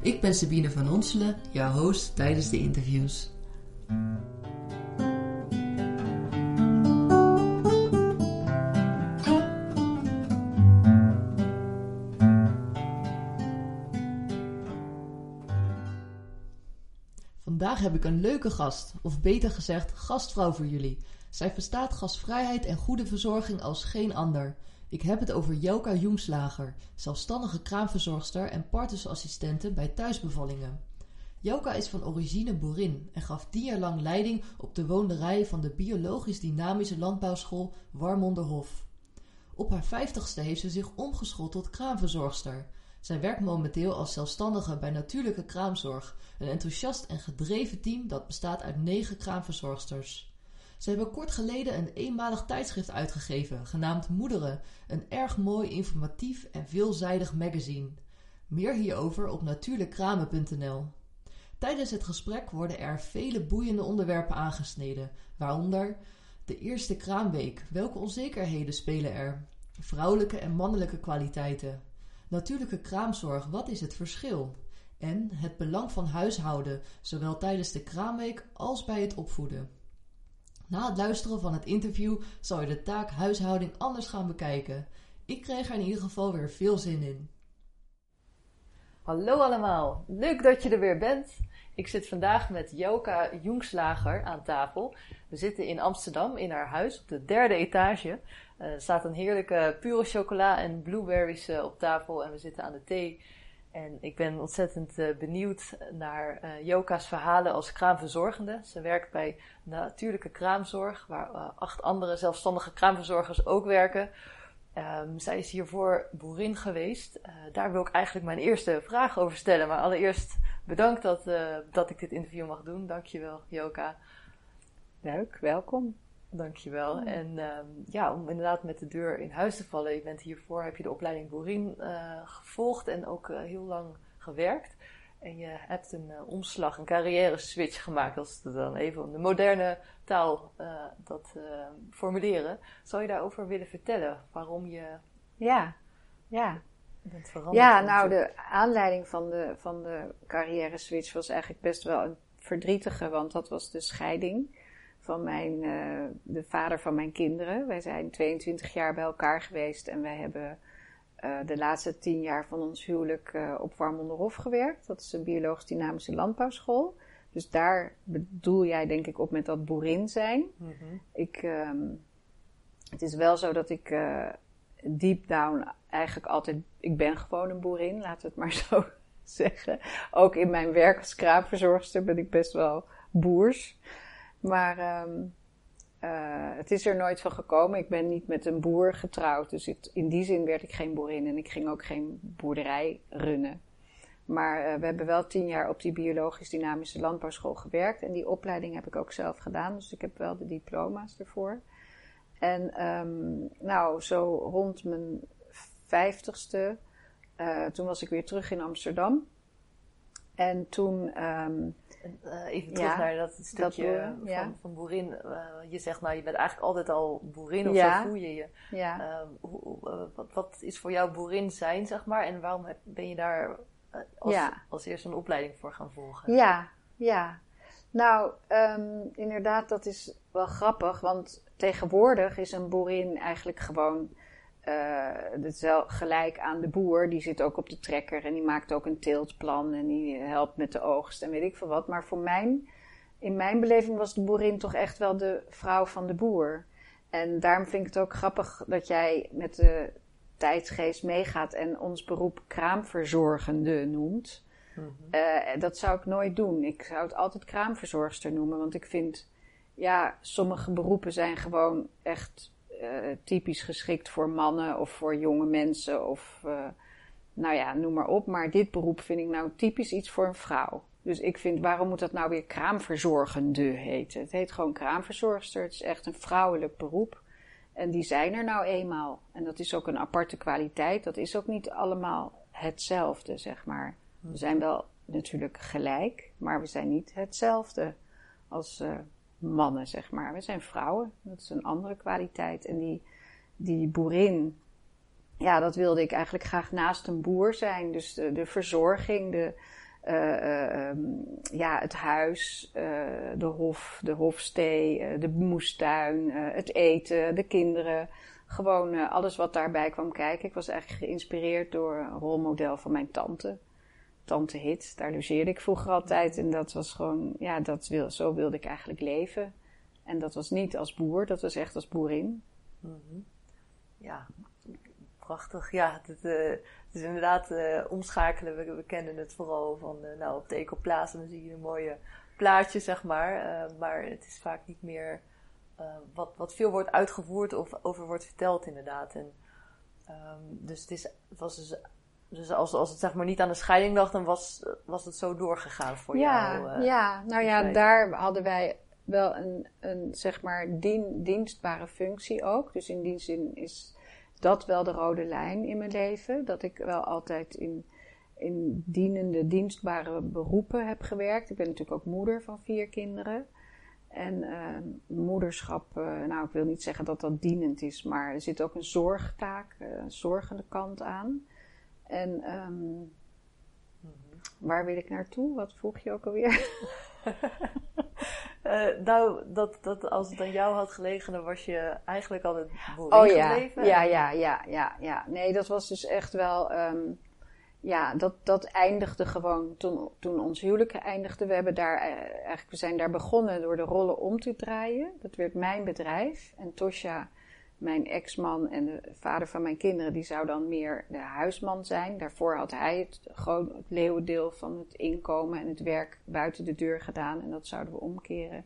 Ik ben Sabine van Onselen, jouw host tijdens de interviews. Vandaag heb ik een leuke gast, of beter gezegd gastvrouw voor jullie. Zij verstaat gastvrijheid en goede verzorging als geen ander. Ik heb het over Joka Jongslager, zelfstandige kraamverzorgster en partnersassistente bij thuisbevallingen. Joka is van origine boerin en gaf tien jaar lang leiding op de woonderij van de biologisch dynamische landbouwschool Warmonderhof. Op haar vijftigste heeft ze zich omgeschoold tot kraamverzorgster. Zij werkt momenteel als zelfstandige bij Natuurlijke Kraamzorg, een enthousiast en gedreven team dat bestaat uit negen kraamverzorgsters. Ze hebben kort geleden een eenmalig tijdschrift uitgegeven, genaamd Moederen, een erg mooi, informatief en veelzijdig magazine. Meer hierover op natuurlijkkramen.nl. Tijdens het gesprek worden er vele boeiende onderwerpen aangesneden, waaronder de eerste kraamweek, welke onzekerheden spelen er, vrouwelijke en mannelijke kwaliteiten, natuurlijke kraamzorg, wat is het verschil, en het belang van huishouden, zowel tijdens de kraamweek als bij het opvoeden. Na het luisteren van het interview zal je de taak huishouding anders gaan bekijken. Ik kreeg er in ieder geval weer veel zin in. Hallo allemaal, leuk dat je er weer bent. Ik zit vandaag met Joka Jongslager aan tafel. We zitten in Amsterdam in haar huis op de derde etage. Eh, er staat een heerlijke pure chocola en blueberries eh, op tafel en we zitten aan de thee. En ik ben ontzettend uh, benieuwd naar uh, Joka's verhalen als kraamverzorgende. Ze werkt bij Natuurlijke Kraamzorg, waar uh, acht andere zelfstandige kraamverzorgers ook werken. Um, zij is hiervoor boerin geweest. daar wil ik eigenlijk mijn eerste vraag over stellen. Maar allereerst bedankt dat, dat ik dit interview mag doen. Dankjewel, Joka. Leuk, welkom. Dankjewel. Mm. En um, ja, om inderdaad met de deur in huis te vallen. Je bent hiervoor, heb je de opleiding Boerin uh, gevolgd en ook uh, heel lang gewerkt. En je hebt een uh, omslag, een carrière switch gemaakt, als we dan even de moderne taal dat formuleren. Zou je daarover willen vertellen? Waarom je ja, ja. bent veranderd? Ja, nou de aanleiding van de, van de carrière switch was eigenlijk best wel een verdrietige, want dat was de scheiding van mijn, uh, de vader van mijn kinderen. Wij zijn 22 jaar bij elkaar geweest en wij hebben uh, de laatste 10 jaar van ons huwelijk uh, op Warmonderhof gewerkt. Dat is een biologisch dynamische landbouwschool. Dus daar bedoel jij denk ik op met dat boerin zijn. Mm -hmm. ik, um, het is wel zo dat ik deep down eigenlijk altijd... Ik ben gewoon een boerin, laten we het maar zo zeggen. Ook in mijn werk als kraamverzorgster ben ik best wel boers. Maar um, uh, het is er nooit van gekomen. Ik ben niet met een boer getrouwd. Dus in die zin werd ik geen boerin. En ik ging ook geen boerderij runnen. Maar uh, we hebben wel tien jaar op die biologisch dynamische landbouwschool gewerkt. En die opleiding heb ik ook zelf gedaan. Dus ik heb wel de diploma's ervoor. En um, nou, zo rond mijn vijftigste, uh, toen was ik weer terug in Amsterdam. En toen um, even terug ja, naar dat stukje dat van, ja. van, boerin. Uh, je zegt nou, je bent eigenlijk altijd al boerin of ja. zo voel je je. Ja. Uh, hoe, wat, wat, is voor jou boerin zijn, zeg maar? En waarom heb, ben je daar als, als eerste een opleiding voor gaan volgen? Ja, ja. Nou, um, inderdaad, dat is wel grappig. Want tegenwoordig is een boerin eigenlijk gewoon uh, dat is wel gelijk aan de boer. Die zit ook op de trekker en die maakt ook een teeltplan en die helpt met de oogst en weet ik veel wat. Maar voor mijn, in mijn beleving was de boerin toch echt wel de vrouw van de boer. En daarom vind ik het ook grappig dat jij met de tijdsgeest meegaat en ons beroep kraamverzorgende noemt. Mm -hmm. uh, dat zou ik nooit doen. Ik zou het altijd kraamverzorgster noemen, want ik vind, ja, sommige beroepen zijn gewoon echt uh, typisch geschikt voor mannen of voor jonge mensen of uh, nou ja, noem maar op. Maar dit beroep vind ik nou typisch iets voor een vrouw. Dus ik vind, waarom moet dat nou weer kraamverzorgende heten? Het heet gewoon kraamverzorgster. Het is echt een vrouwelijk beroep. En die zijn er nou eenmaal. En dat is ook een aparte kwaliteit. Dat is ook niet allemaal hetzelfde, zeg maar. We zijn wel natuurlijk gelijk, maar we zijn niet hetzelfde als uh, mannen, zeg maar. We zijn vrouwen. Dat is een andere kwaliteit. En die, die boerin, ja, dat wilde ik eigenlijk graag naast een boer zijn. Dus de, de verzorging, de, uh, ja, het huis, uh, de hof, de hofstee, de moestuin, het eten, de kinderen. Gewoon alles wat daarbij kwam kijken. Ik was eigenlijk geïnspireerd door een rolmodel van mijn tante. Tante Hit, daar logeerde ik vroeger altijd. En dat was gewoon, ja, dat wil, zo wilde ik eigenlijk leven. En dat was niet als boer, dat was echt als boerin. -hmm. Ja, prachtig. Ja, het, uh, het is inderdaad uh, omschakelen. We, kennen het vooral van, uh, nou, op de ecoplaatsen dan zie je een mooie plaatje, zeg maar. maar het is vaak niet meer wat, wat veel wordt uitgevoerd of over wordt verteld, inderdaad. En, um, dus het, is, was dus dus als, als het zeg maar niet aan de scheiding lag, dan was, was het zo doorgegaan voor ja, jou. ja, nou ja, daar hadden wij wel een, een zeg maar dien, dienstbare functie ook. Dus in die zin is dat wel de rode lijn in mijn leven. Dat ik wel altijd in, in dienende, dienstbare beroepen heb gewerkt. Ik ben natuurlijk ook moeder van vier kinderen. En uh, moederschap, uh, nou ik wil niet zeggen dat dat dienend is, maar er zit ook een zorgtaak, uh, een zorgende kant aan. En um, waar wil ik naartoe? Wat vroeg je ook alweer? uh, nou, dat, dat als het aan jou had gelegen, dan was je eigenlijk al het boerin oh, ja. gebleven. Ja, ja, ja, ja, ja. Nee, dat was dus echt wel... Um, ja, dat, dat eindigde gewoon toen, toen ons huwelijk eindigde. We, hebben daar, uh, eigenlijk, we zijn daar begonnen door de rollen om te draaien. Dat werd mijn bedrijf. En Tosja mijn ex-man en de vader van mijn kinderen, die zou dan meer de huisman zijn. Daarvoor had hij het, gewoon het leeuwendeel van het inkomen en het werk buiten de deur gedaan. En dat zouden we omkeren.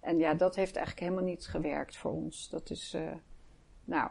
En ja, dat heeft eigenlijk helemaal niet gewerkt voor ons. Dat is, uh, nou.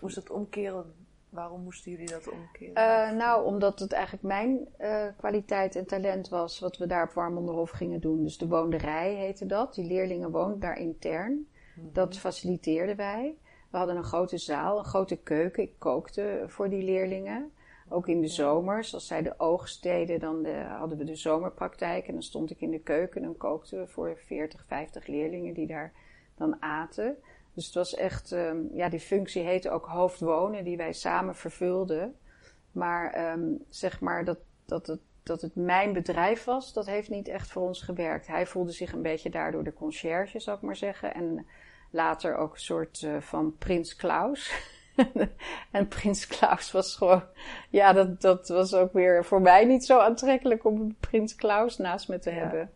Moest het omkeren? Waarom moesten jullie dat omkeren? Uh, nou, omdat het eigenlijk mijn uh, kwaliteit en talent was wat we daar op Warmonderhof gingen doen. Dus de woonderij heette dat. Die leerlingen woonden daar intern. Dat mhm. faciliteerden wij. We hadden een grote zaal, een grote keuken. Ik kookte voor die leerlingen. Ook in de zomers, als zij de oogst deden, dan de, hadden we de zomerpraktijk. En dan stond ik in de keuken en dan kookten we voor 40, 50 leerlingen die daar dan aten. Dus het was echt, um, ja, die functie heette ook hoofdwonen, die wij samen vervulden. Maar um, zeg maar dat, dat, het, dat het mijn bedrijf was, dat heeft niet echt voor ons gewerkt. Hij voelde zich een beetje daardoor de conciërge, zou ik maar zeggen. En later ook een soort uh, van Prins Klaus. en Prins Klaus was gewoon, ja, dat, dat was ook weer voor mij niet zo aantrekkelijk om een Prins Klaus naast me te ja. hebben.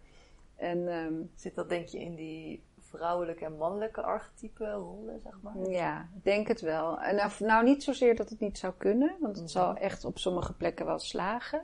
En, um, Zit dat denk je in die vrouwelijke en mannelijke archetype rollen, zeg maar? Ja, denk het wel. En nou, nou niet zozeer dat het niet zou kunnen, want het -hmm. zal echt op sommige plekken wel slagen.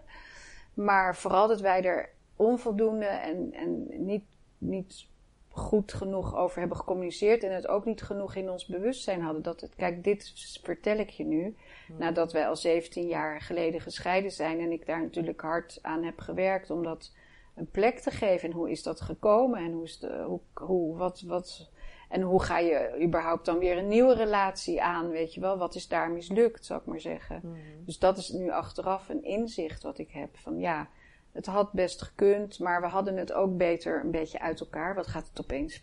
Maar vooral dat wij er onvoldoende en, en niet, niet goed genoeg over hebben gecommuniceerd en het ook niet genoeg in ons bewustzijn hadden. Dat het, kijk, dit vertel ik je nu, hmm. nadat wij al 17 jaar geleden gescheiden zijn en ik daar natuurlijk hard aan heb gewerkt om dat een plek te geven. En hoe is dat gekomen en hoe is de, hoe, hoe, wat, wat, en hoe ga je überhaupt dan weer een nieuwe relatie aan, weet je wel? Wat is daar mislukt, zou ik maar zeggen. Hmm. Dus dat is nu achteraf een inzicht wat ik heb van ja het had best gekund, maar we hadden het ook beter een beetje uit elkaar. Wat gaat het opeens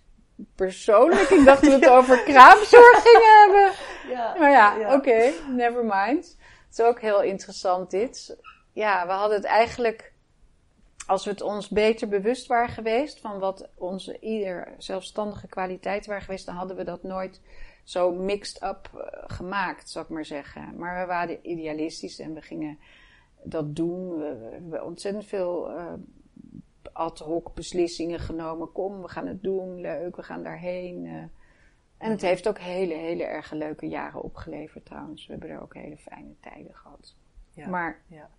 persoonlijk? Ik dacht dat we het over kraamzorg gingen hebben. Ja, maar ja, ja. oké, okay, never mind. Het is ook heel interessant dit. Ja, we hadden het eigenlijk, als we het ons beter bewust waren geweest van wat onze ieder zelfstandige kwaliteit waren geweest, dan hadden we dat nooit zo mixed up uh, gemaakt, zou ik maar zeggen. Maar we waren idealistisch en we gingen dat doen. We, we hebben ontzettend veel uh, ad hoc beslissingen genomen. Kom, we gaan het doen. Leuk, we gaan daarheen. Uh. En het heeft ook hele, hele erg leuke jaren opgeleverd trouwens. We hebben er ook hele fijne tijden gehad. Ja, maar ja.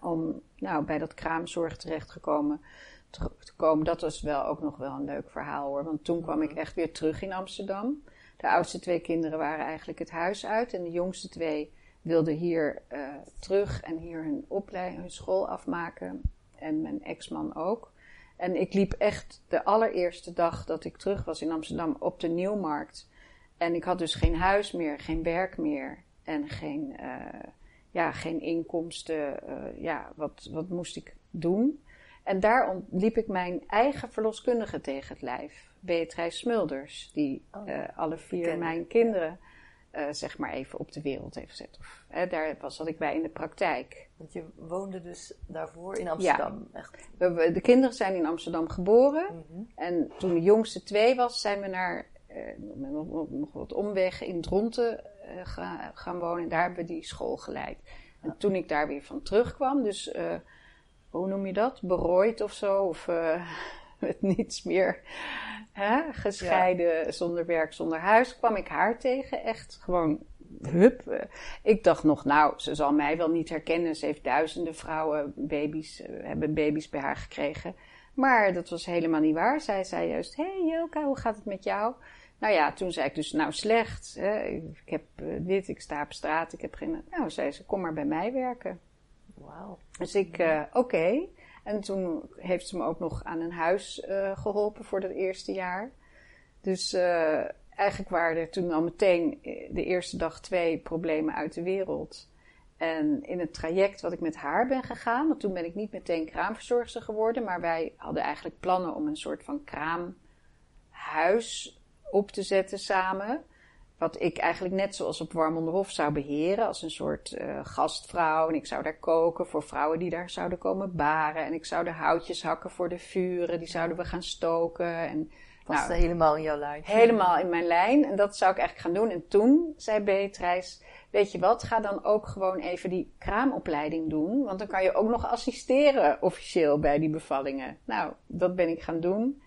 om nou, bij dat kraamzorg terechtgekomen te, te komen, dat was wel ook nog wel een leuk verhaal hoor. Want toen kwam ik mhm. echt weer terug in Amsterdam. De oudste twee kinderen waren eigenlijk het huis uit. En de jongste twee wilden hier uh, terug en hier hun opleiding, hun school afmaken. en mijn ex-man ook. En ik liep echt de allereerste dag dat ik terug was in Amsterdam op de Nieuwmarkt. En ik had dus geen huis meer, geen werk meer en geen, uh, ja, geen inkomsten. Uh, ja, wat, wat moest ik doen? En daar liep ik mijn eigen verloskundige tegen het lijf. Beatrice Smulders, die oh, alle vier mijn kinderen uh, zeg maar even op de wereld heeft gezet. Of, daar was zat ik bij in de praktijk. Want je woonde dus daarvoor in Amsterdam? Ja. Echt. We, de kinderen zijn in Amsterdam geboren. Mm -hmm. En toen de jongste twee was, zijn we naar uh, nog, nog, wat omwegen in Dronten ga, gaan wonen. En daar hebben we die school geleid. En toen ik daar weer van terugkwam, dus hoe noem je dat? Berooid of zo? Of met niets meer hè, gescheiden, zonder werk, zonder huis, kwam ik haar tegen. Echt gewoon, hup. Ik dacht nog, nou, ze zal mij wel niet herkennen. Ze heeft duizenden vrouwen, baby's, eh, hebben baby's bij haar gekregen. Maar dat was helemaal niet waar. Zij zei juist, hé hey, Joka, hoe gaat het met jou? Nou ja, toen zei ik dus, nou slecht. Hè? Ik heb uh, dit, ik sta op straat, ik heb geen... Nou, zei ze, kom maar bij mij werken. Wauw. Dus ik, uh, oké. Okay. En toen heeft ze me ook nog aan een huis uh, geholpen voor dat eerste jaar. Dus uh, eigenlijk waren er toen al meteen eh, de eerste dag twee problemen uit de wereld. En in het traject wat ik met haar ben gegaan, want toen ben ik niet meteen kraamverzorgster geworden, maar wij hadden eigenlijk plannen om een soort van kraamhuis op te zetten samen. Wat ik eigenlijk net zoals op Warmonderhof zou beheren. Als een soort uh, gastvrouw. En ik zou daar koken voor vrouwen die daar zouden komen baren. En ik zou de houtjes hakken voor de vuren. Die zouden we gaan stoken. En, Was nou, helemaal in jouw lijn? Helemaal in mijn lijn. En dat zou ik eigenlijk gaan doen. En toen zei Beatrice, weet je wat, ga dan ook gewoon even die kraamopleiding doen. Want dan kan je ook nog assisteren officieel bij die bevallingen. Nou, dat ben ik gaan doen.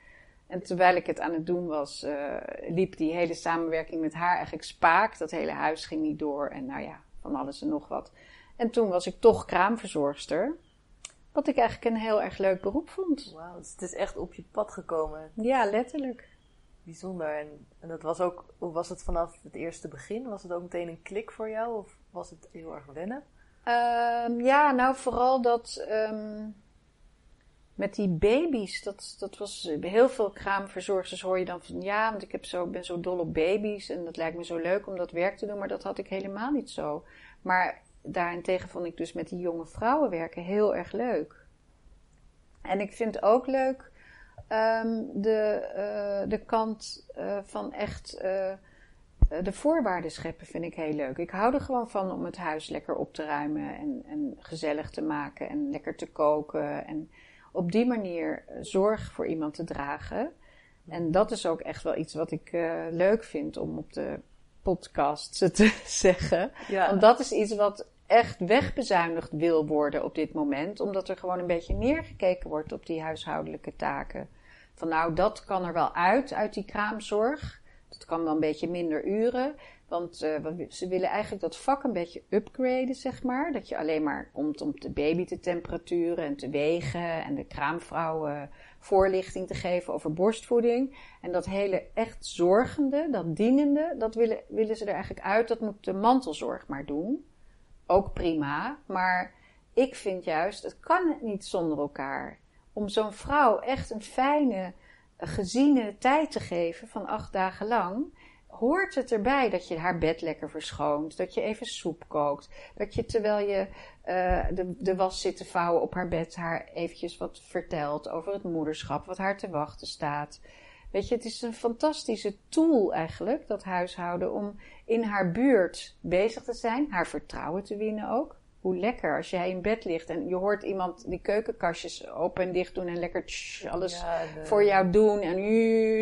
En terwijl ik het aan het doen was, uh, liep die hele samenwerking met haar eigenlijk spaak. Dat hele huis ging niet door en nou ja, van alles en nog wat. En toen was ik toch kraamverzorgster. Wat ik eigenlijk een heel erg leuk beroep vond. Wauw, dus het is echt op je pad gekomen. Ja, letterlijk. Bijzonder. En, en dat was ook, hoe was het vanaf het eerste begin? Was het ook meteen een klik voor jou of was het heel erg wennen? Um, ja, nou vooral dat... Um, met die baby's, dat, dat was heel veel kraamverzorgers hoor je dan van ja, want ik heb zo, ben zo dol op baby's en dat lijkt me zo leuk om dat werk te doen, maar dat had ik helemaal niet zo. Maar daarentegen vond ik dus met die jonge vrouwen werken heel erg leuk. En ik vind ook leuk um, de, uh, de kant uh, van echt uh, de voorwaarden scheppen vind ik heel leuk. Ik hou er gewoon van om het huis lekker op te ruimen en, en gezellig te maken en lekker te koken en op die manier eh, zorg voor iemand te dragen. En dat is ook echt wel iets wat ik uh, leuk vind om op de podcast te zeggen. Ja. Want dat is iets wat echt wegbezuinigd wil worden op dit moment. Omdat er gewoon een beetje neergekeken wordt op die huishoudelijke taken. Van nou, dat kan er wel uit, uit die kraamzorg. Dat kan wel een beetje minder uren. Want uh, ze willen eigenlijk dat vak een beetje upgraden, zeg maar. Dat je alleen maar komt om de baby te temperaturen en te wegen en de kraamvrouw uh, voorlichting te geven over borstvoeding. En dat hele echt zorgende, dat dienende, dat willen, willen ze er eigenlijk uit. Dat moet de mantelzorg maar doen. Ook prima. Maar ik vind juist, het kan niet zonder elkaar. Om zo'n vrouw echt een fijne, geziene tijd te geven van acht dagen lang hoort het erbij dat je haar bed lekker verschoont. Dat je even soep kookt. Dat je terwijl je uh, de, de was zit te vouwen op haar bed haar eventjes wat vertelt over het moederschap. Wat haar te wachten staat. Weet je, het is een fantastische tool eigenlijk, dat huishouden, om in haar buurt bezig te zijn. Haar vertrouwen te winnen ook hoe lekker als jij in bed ligt en je hoort iemand die keukenkastjes open en dicht doen en lekker tsch, alles voor jou doen. En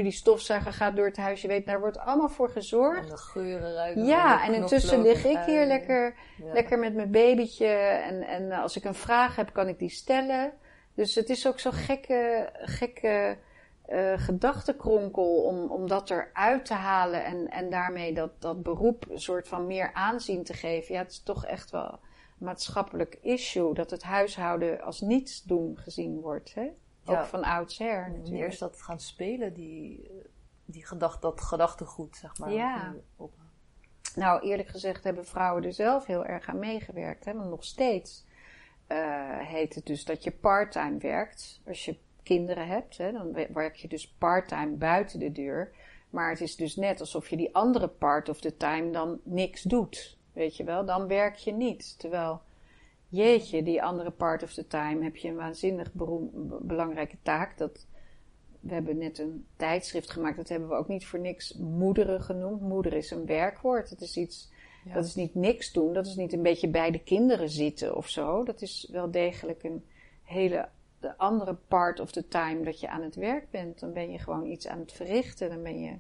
die stofzuiger gaat door het huis. Je weet, daar wordt allemaal voor gezorgd. En de geuren ruiken. Ja, en intussen lig ik hier lekker, lekker met mijn babytje. En, en als ik een vraag heb, kan ik die stellen. Dus het is ook zo'n gekke, gekke uh, gedachtenkronkel om, om dat eruit te halen en, en daarmee dat, dat beroep een soort van meer aanzien te geven. Ja, het is toch echt wel maatschappelijk issue dat het huishouden als niets doen gezien wordt. Hè? Ook van oudsher natuurlijk. Eerst dat gaan spelen, die, die gedacht, dat gedachtegoed, zeg maar. Ja. Nou, eerlijk gezegd hebben vrouwen er zelf heel erg aan meegewerkt. Hè? Want nog steeds uh, heet het dus dat je parttime werkt. Als je kinderen hebt, hè, dan werk je dus parttime buiten de deur. Maar het is dus net alsof je die andere part of the time dan niks doet. Weet je wel, dan werk je niet. Terwijl, jeetje, die andere part of the time heb je een waanzinnig belangrijke taak. Dat, we hebben net een tijdschrift gemaakt, dat hebben we ook niet voor niks moederen genoemd. Moeder is een werkwoord. Het is iets, dat is niet niks doen. Dat is niet een beetje bij de kinderen zitten of zo. Dat is wel degelijk een hele de andere part of the time dat je aan het werk bent. Dan ben je gewoon iets aan het verrichten. Dan ben je.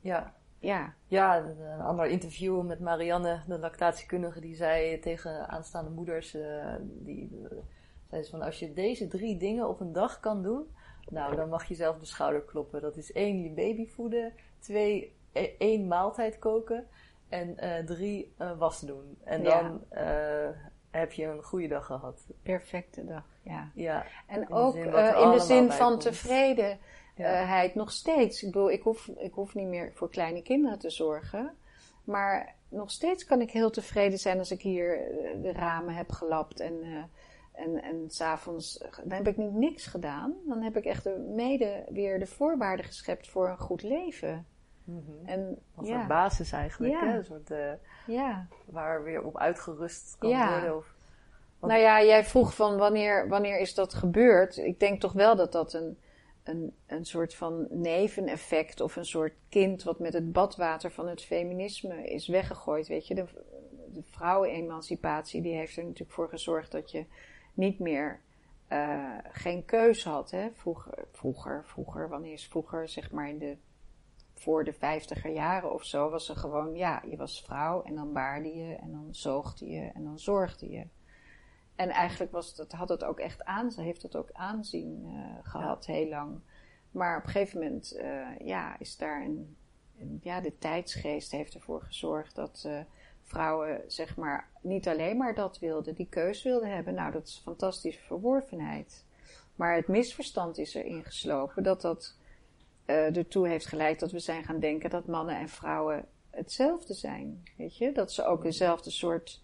Ja. Ja. Ja, een ander interview met Marianne, de lactatiekundige, die zei tegen aanstaande moeders: uh, die, uh, zei ze van als je deze drie dingen op een dag kan doen, nou dan mag je zelf de schouder kloppen. Dat is één, je baby voeden, twee, e-, één maaltijd koken en uh, drie, was doen. En dan heb je een goede dag gehad. Perfecte dag, ja. ja en ook in de zin van tevredenheid nog steeds. Ik bedoel, ik hoef, ik hoef niet meer voor kleine kinderen te zorgen. Maar nog steeds kan ik heel tevreden zijn als ik hier eh, de ramen heb gelapt en... Uh, en, en s'avonds, dan heb ik niet niks gedaan. Dan heb ik echt mede weer de voorwaarden geschept voor een goed leven. Mm -hmm. en, Als ja. een basis eigenlijk, hè? Een soort, uh, ja. waar weer op uitgerust kan worden. Of, nou ja, jij vroeg van wanneer, wanneer is dat gebeurd? Ik denk toch wel dat dat een, een, een soort van neveneffect of een soort kind wat met het badwater van het feminisme is weggegooid. Weet je, de, de vrouwenemancipatie die heeft er natuurlijk voor gezorgd dat je niet meer uh, geen keus had. Hè? Vroeger, vroeger, vroeger, wanneer is vroeger, zeg maar in de voor de vijftiger jaren of zo, was er gewoon, ja, je was vrouw en dan baarde je en dan zoogde je en dan zorgde je. En eigenlijk was het, had het ook echt aan, ze heeft het ook aanzien uh, gehad heel lang. Maar op een gegeven moment, uh, ja, is daar een, ja, de tijdsgeest heeft ervoor gezorgd dat uh, vrouwen, zeg maar, niet alleen maar dat wilden, die keus wilden hebben. Nou, dat is fantastische verworvenheid. Maar het misverstand is erin geslopen dat dat ertoe heeft geleid dat we zijn gaan denken dat mannen en vrouwen hetzelfde zijn. Weet je? Dat ze ook dezelfde soort,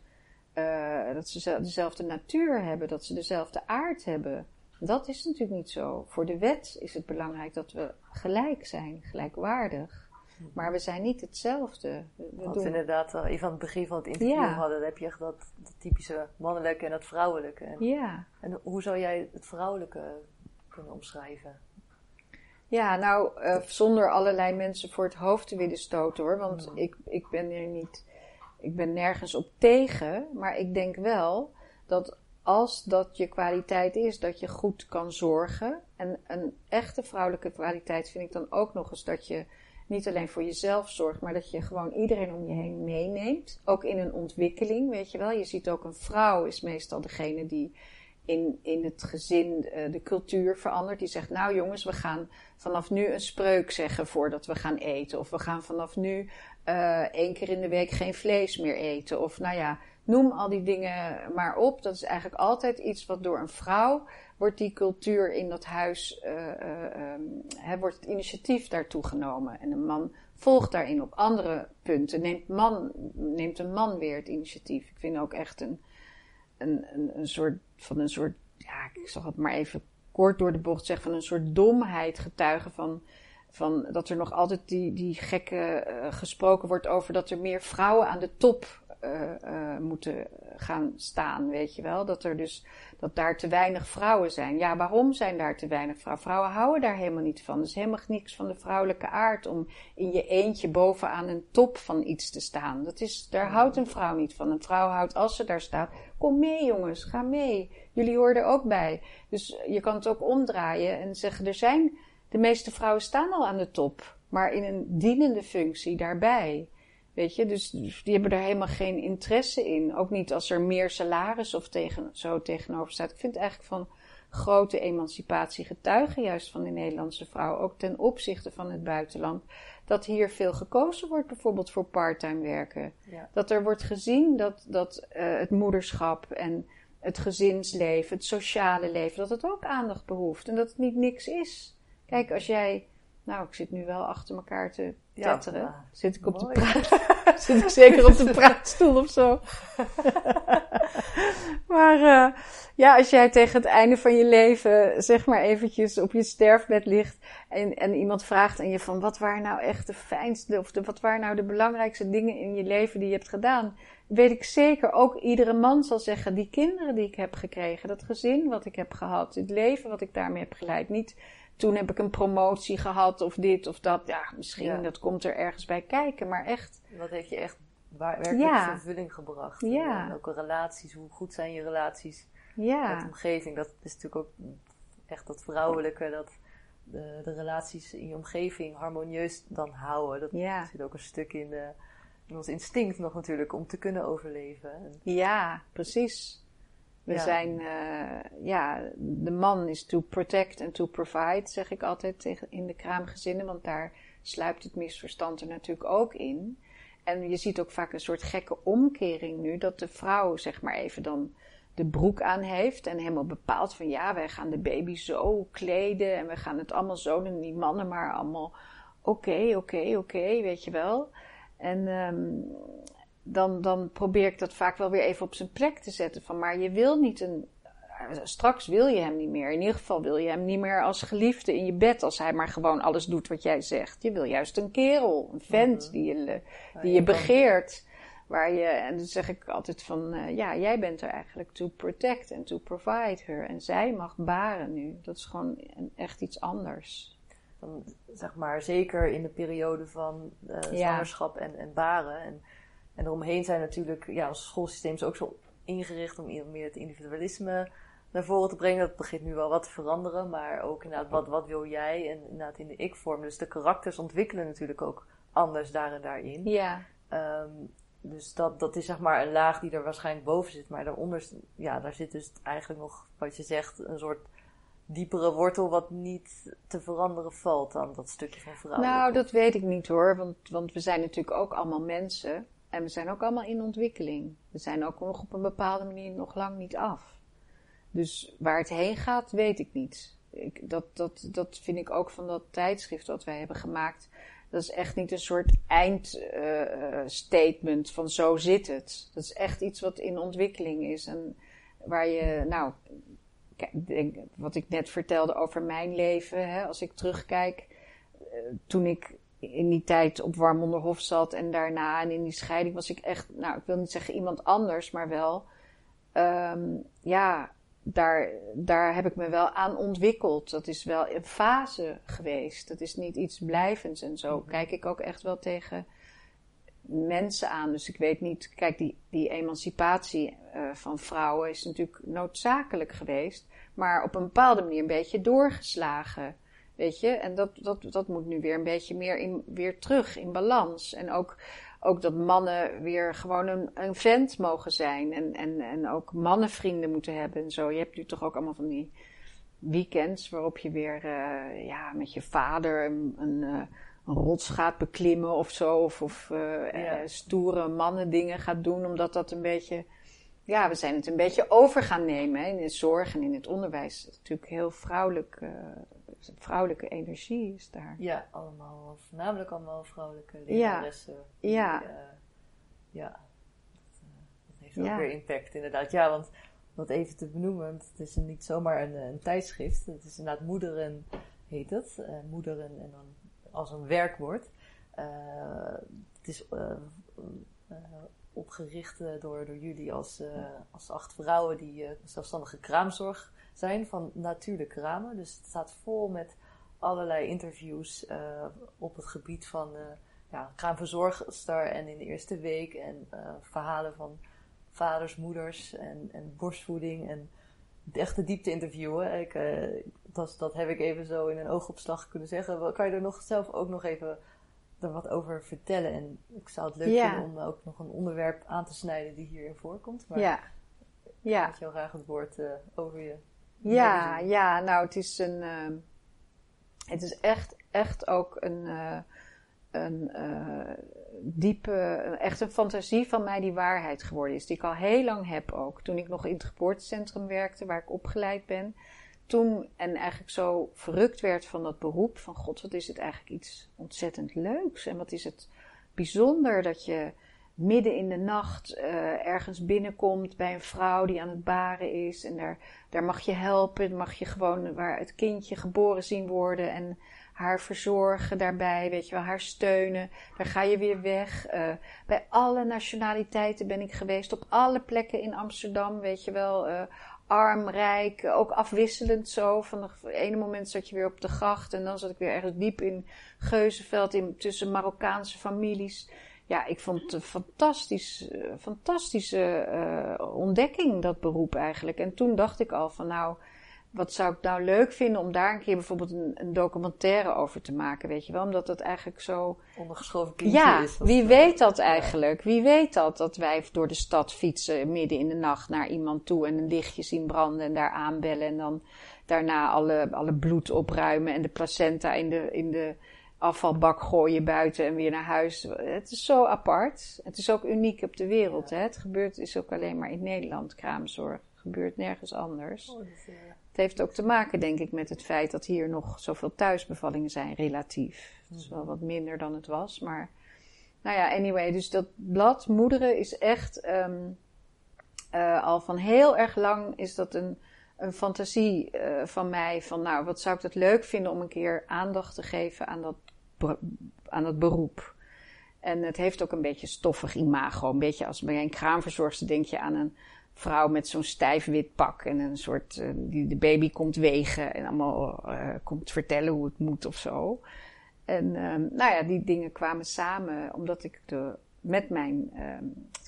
uh, dat ze dezelfde natuur hebben, dat ze dezelfde aard hebben. Dat is natuurlijk niet zo. Voor de wet is het belangrijk dat we gelijk zijn, gelijkwaardig. Maar we zijn niet hetzelfde. We Want doen... inderdaad, even aan het begin van het interview ja. hadden, heb je echt dat, dat, typische mannelijke en dat vrouwelijke. En, ja. En hoe zou jij het vrouwelijke kunnen omschrijven? Ja, nou, uh, zonder allerlei mensen voor het hoofd te willen stoten hoor. Want hmm. ik, ik ben er niet, ik ben nergens op tegen. Maar ik denk wel dat als dat je kwaliteit is, dat je goed kan zorgen. En een echte vrouwelijke kwaliteit vind ik dan ook nog eens dat je niet alleen voor jezelf zorgt, maar dat je gewoon iedereen om je heen meeneemt. Ook in een ontwikkeling, weet je wel. Je ziet ook een vrouw is meestal degene die in, in het gezin uh, de cultuur verandert. Die zegt, nou jongens, we gaan vanaf nu een spreuk zeggen voordat we gaan eten. Of we gaan vanaf nu uh, één keer in de week geen vlees meer eten. Of nou ja, noem al die dingen maar op. Dat is eigenlijk altijd iets wat door een vrouw wordt die cultuur in dat huis, uh, um, wordt het initiatief daartoe genomen. En een man volgt daarin op andere punten. Neemt, man, neemt een man weer het initiatief. Ik vind ook echt een, een, een, een soort van een soort, ja, ik zal het maar even kort door de bocht zeggen, van een soort domheid getuigen van, van dat er nog altijd die, die gekke uh, gesproken wordt over dat er meer vrouwen aan de top uh, uh, moeten gaan staan, weet je wel. Dat er dus, dat daar te weinig vrouwen zijn. Ja, waarom zijn daar te weinig vrouwen? Vrouwen houden daar helemaal niet van. Is helemaal niks van de vrouwelijke aard om in je eentje bovenaan een top van iets te staan. Dat is, daar houdt een vrouw niet van. Een vrouw houdt, als ze daar staat, kom mee jongens, ga mee. Jullie horen er ook bij. Dus je kan het ook omdraaien en zeggen, er zijn, de meeste vrouwen staan al aan de top. Maar in een dienende functie daarbij. Weet je, dus die hebben er helemaal geen interesse in. Ook niet als er meer salaris of tegen, zo tegenover staat. Ik vind eigenlijk van grote emancipatie getuigen, juist van de Nederlandse vrouw, ook ten opzichte van het buitenland, dat hier veel gekozen wordt, bijvoorbeeld voor parttime werken. Ja. Dat er wordt gezien dat, dat uh, het moederschap en het gezinsleven, het sociale leven, dat het ook aandacht behoeft en dat het niet niks is. Kijk, als jij nou, ik zit nu wel achter elkaar te tetteren. Ja, zit ik op de praat, zit ik zeker op de praatstoel of zo? maar uh, ja, als jij tegen het einde van je leven, zeg maar eventjes op je sterfbed ligt en, en iemand vraagt aan je van wat waren nou echt de fijnste of de, wat waren nou de belangrijkste dingen in je leven die je hebt gedaan, weet ik zeker ook iedere man zal zeggen die kinderen die ik heb gekregen, dat gezin wat ik heb gehad, het leven wat ik daarmee heb geleid. Niet toen heb ik een promotie gehad of dit of dat. Ja, misschien dat komt er ergens bij kijken, maar echt. Wat heeft je echt waar, werkelijk vervulling gebracht? Ja. En ook relaties, hoe goed zijn je relaties ja. met de omgeving? Dat is natuurlijk ook echt dat vrouwelijke, dat de, de relaties in je omgeving harmonieus dan houden. Dat ja. zit ook een stuk in, de, in ons instinct nog natuurlijk om te kunnen overleven. Ja, precies. We zijn, uh, ja, de man is to protect and to provide, zeg ik altijd tegen, in de kraamgezinnen, want daar sluipt het misverstand er natuurlijk ook in. En je ziet ook vaak een soort gekke omkering nu, dat de vrouw zeg maar even dan de broek aan heeft en helemaal bepaalt van ja, wij gaan de baby zo kleden en we gaan het allemaal zo doen. Die mannen maar allemaal oké, oké, oké, weet je wel. En um, dan, dan probeer ik dat vaak wel weer even op zijn plek te zetten. Van, maar je wil niet een. Straks wil je hem niet meer. In ieder geval wil je hem niet meer als geliefde in je bed. Als hij maar gewoon alles doet wat jij zegt. Je wil juist een kerel, een vent mhm. die je, die je begeert. Waar je, en dan zeg ik altijd van, uh, ja, jij bent er eigenlijk to protect and to provide her. En zij mag baren nu. Dat is gewoon echt iets anders. Dan, zeg maar, zeker in de periode van uh, zwangerschap en, en baren. En en eromheen zijn natuurlijk, ja, ons schoolsysteem is ook zo ingericht om meer het individualisme naar voren te brengen. Dat begint nu wel wat te veranderen, maar ook inderdaad, wat, wat wil jij? En inderdaad in de ik-vorm. Dus de karakters ontwikkelen natuurlijk ook anders daar en daarin. Ja. Um, dus dat, dat is zeg maar een laag die er waarschijnlijk boven zit. Maar daaronder, ja, daar zit dus eigenlijk nog, wat je zegt, een soort diepere wortel wat niet te veranderen valt dan dat stukje van vrouw. Nou, dat weet ik niet hoor, want, want we zijn natuurlijk ook allemaal mensen. En we zijn ook allemaal in ontwikkeling. We zijn ook nog op een bepaalde manier nog lang niet af. Dus waar het heen gaat, weet ik niet. Ik, dat, dat, dat vind ik ook van dat tijdschrift wat wij hebben gemaakt. Dat is echt niet een soort eindstatement uh, van zo zit het. Dat is echt iets wat in ontwikkeling is. En waar je, nou, wat ik net vertelde over mijn leven. Hè, als ik terugkijk, uh, toen ik in die tijd op Warmonderhof zat en daarna en in die scheiding was ik echt, nou ik wil niet zeggen iemand anders, maar wel, um, ja, daar, daar heb ik me wel aan ontwikkeld. Dat is wel een fase geweest. Dat is niet iets blijvends en zo. Mhm. Kijk ik ook echt wel tegen mensen aan. Dus ik weet niet, kijk, die, die emancipatie uh, van vrouwen is natuurlijk noodzakelijk geweest, maar op een bepaalde manier een beetje doorgeslagen. Weet je, en dat, dat, dat moet nu weer een beetje meer in, weer terug in balans. En ook, ook dat mannen weer gewoon een, een vent mogen zijn. En, en, en ook mannenvrienden moeten hebben en zo. Je hebt nu toch ook allemaal van die weekends waarop je weer uh, ja, met je vader een, een, uh, een rots gaat beklimmen of zo. Of, of uh, ja. stoere mannen dingen gaat doen, omdat dat een beetje. Ja, we zijn het een beetje over gaan nemen hè, in de zorg en in het onderwijs. natuurlijk heel vrouwelijk vrouwelijke energie is daar. Ja, allemaal, voornamelijk allemaal vrouwelijke leraressen. Ja. ja. Uh, ja. Dat, uh, dat heeft ook weer impact inderdaad. Ja, want wat even te benoemen, het is niet zomaar een, een tijdschrift. Het is inderdaad moederen, heet het. Uh, moederen en dan als een werkwoord. het is opgericht door, door jullie als, als acht vrouwen die zelfstandige kraamzorg zijn van natuurlijke ramen. Dus het staat vol met allerlei interviews uh, op het gebied van uh, ja, kraamverzorgster en in de eerste week. En uh, verhalen van vaders, moeders en, en borstvoeding. En echte diepte interviewen. Ik, dat, dat heb ik even zo in een oogopslag kunnen zeggen. Kan je er nog zelf ook nog even er wat over vertellen? En ik zou het leuk vinden om ook nog een onderwerp aan te snijden die hierin voorkomt. Maar ja. Ja. Ik heel graag het woord over je ja, ja, nou, het is een. Uh, het is echt, echt ook een. Uh, een uh, diepe, echt een fantasie van mij die waarheid geworden is. Die ik al heel lang heb ook. Toen ik nog in het geboortecentrum werkte, waar ik opgeleid ben. Toen en eigenlijk zo verrukt werd van dat beroep. Van god, wat is het eigenlijk iets ontzettend leuks. En wat is het bijzonder dat je midden in de nacht uh, ergens binnenkomt bij een vrouw die aan het baren is. En daar, daar mag je helpen, mag je gewoon waar het kindje geboren zien worden. En haar verzorgen daarbij, weet je wel, haar steunen. Daar ga je weer weg. Uh, bij alle nationaliteiten ben ik geweest, op alle plekken in Amsterdam, weet je wel. Uh, arm, rijk, ook afwisselend zo. Van het ene moment zat je weer op de gracht en dan zat ik weer ergens diep in Geuzenveld, in, tussen Marokkaanse families. Ja, ik vond het een fantastisch, fantastische uh, ontdekking, dat beroep eigenlijk. En toen dacht ik al van nou, wat zou ik nou leuk vinden om daar een keer bijvoorbeeld een, een documentaire over te maken, weet je wel? Omdat het eigenlijk zo... Ondergeschoven kindje ja, is. wie weet dat eigenlijk? Wie weet dat, dat wij door de stad fietsen midden in de nacht naar iemand toe en een lichtje zien branden en daar aanbellen en dan daarna alle, alle bloed opruimen en de placenta in de, in de afvalbak gooien buiten en weer naar huis. Het is zo apart. Het is ook uniek op de wereld. Hè? Het gebeurt is ook alleen maar in Nederland, kraamzorg. Het gebeurt nergens anders. Oh, het heeft ook te maken, denk ik, met het feit dat hier nog zoveel thuisbevallingen zijn, relatief. Het is wel wat minder dan het was, maar. Nou ja, anyway, dus dat blad Moederen is echt. Um, uh, al van heel erg lang is dat een, een fantasie uh, van mij. Van nou, wat zou ik het leuk vinden om een keer aandacht te geven aan dat, aan dat beroep. En het heeft ook een beetje stoffig imago. Een beetje als bij een kraamverzorgster denk je aan een vrouw met zo'n stijf wit pak en een soort, uh, die de baby komt wegen en allemaal uh, komt vertellen hoe het moet of zo. En um, nou ja, die dingen kwamen samen omdat ik de, met mijn,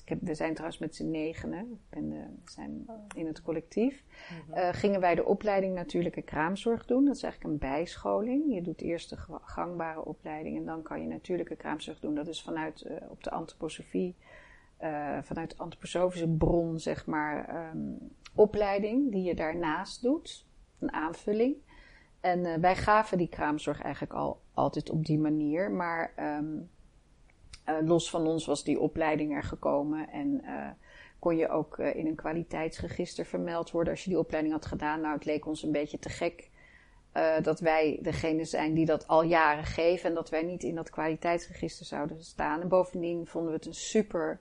ik heb, we zijn trouwens met z'n negenen, de, we zijn in het collectief, -hmm. uh, gingen wij de opleiding natuurlijke kraamzorg doen. Dat is eigenlijk een bijscholing. Je doet eerst de gangbare opleiding en dan kan je natuurlijke kraamzorg doen. Dat is vanuit op de antroposofie uh, vanuit antroposofische bron, zeg maar, um, opleiding die je daarnaast doet. Een aanvulling. En wij gaven die kraamzorg eigenlijk al altijd op die manier. Maar um, uh, los van ons was die opleiding er gekomen. En kon je ook in een kwaliteitsregister vermeld worden als je die opleiding had gedaan. Nou, het leek ons een beetje te gek dat wij degene zijn die dat al jaren geven. En dat wij niet in dat kwaliteitsregister zouden staan. En bovendien vonden we het een super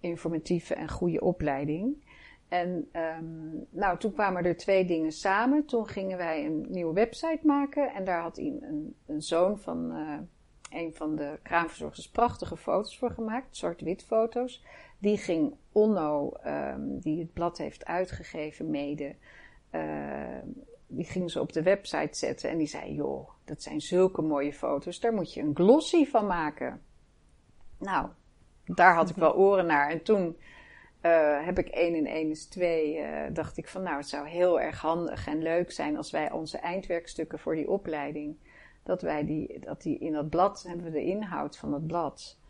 informatieve en goede opleiding. En um, nou, toen kwamen er twee dingen samen. Toen gingen wij een nieuwe website maken. En daar had een, een, een zoon van uh, een van de kraamverzorgers prachtige foto's voor gemaakt. Zwart-wit foto's. Die ging Onno, um, die het blad heeft uitgegeven, mede. Uh, die ging ze op de website zetten. En die zei, joh, dat zijn zulke mooie foto's. Daar moet je een glossy van maken. Nou, daar had ik wel oren naar. En toen uh, heb ik 1 en 1 is 2, uh, dacht ik van nou, het zou heel erg handig en leuk zijn als wij onze eindwerkstukken voor die opleiding, dat wij die, dat die in dat blad, hebben we de inhoud van dat blad.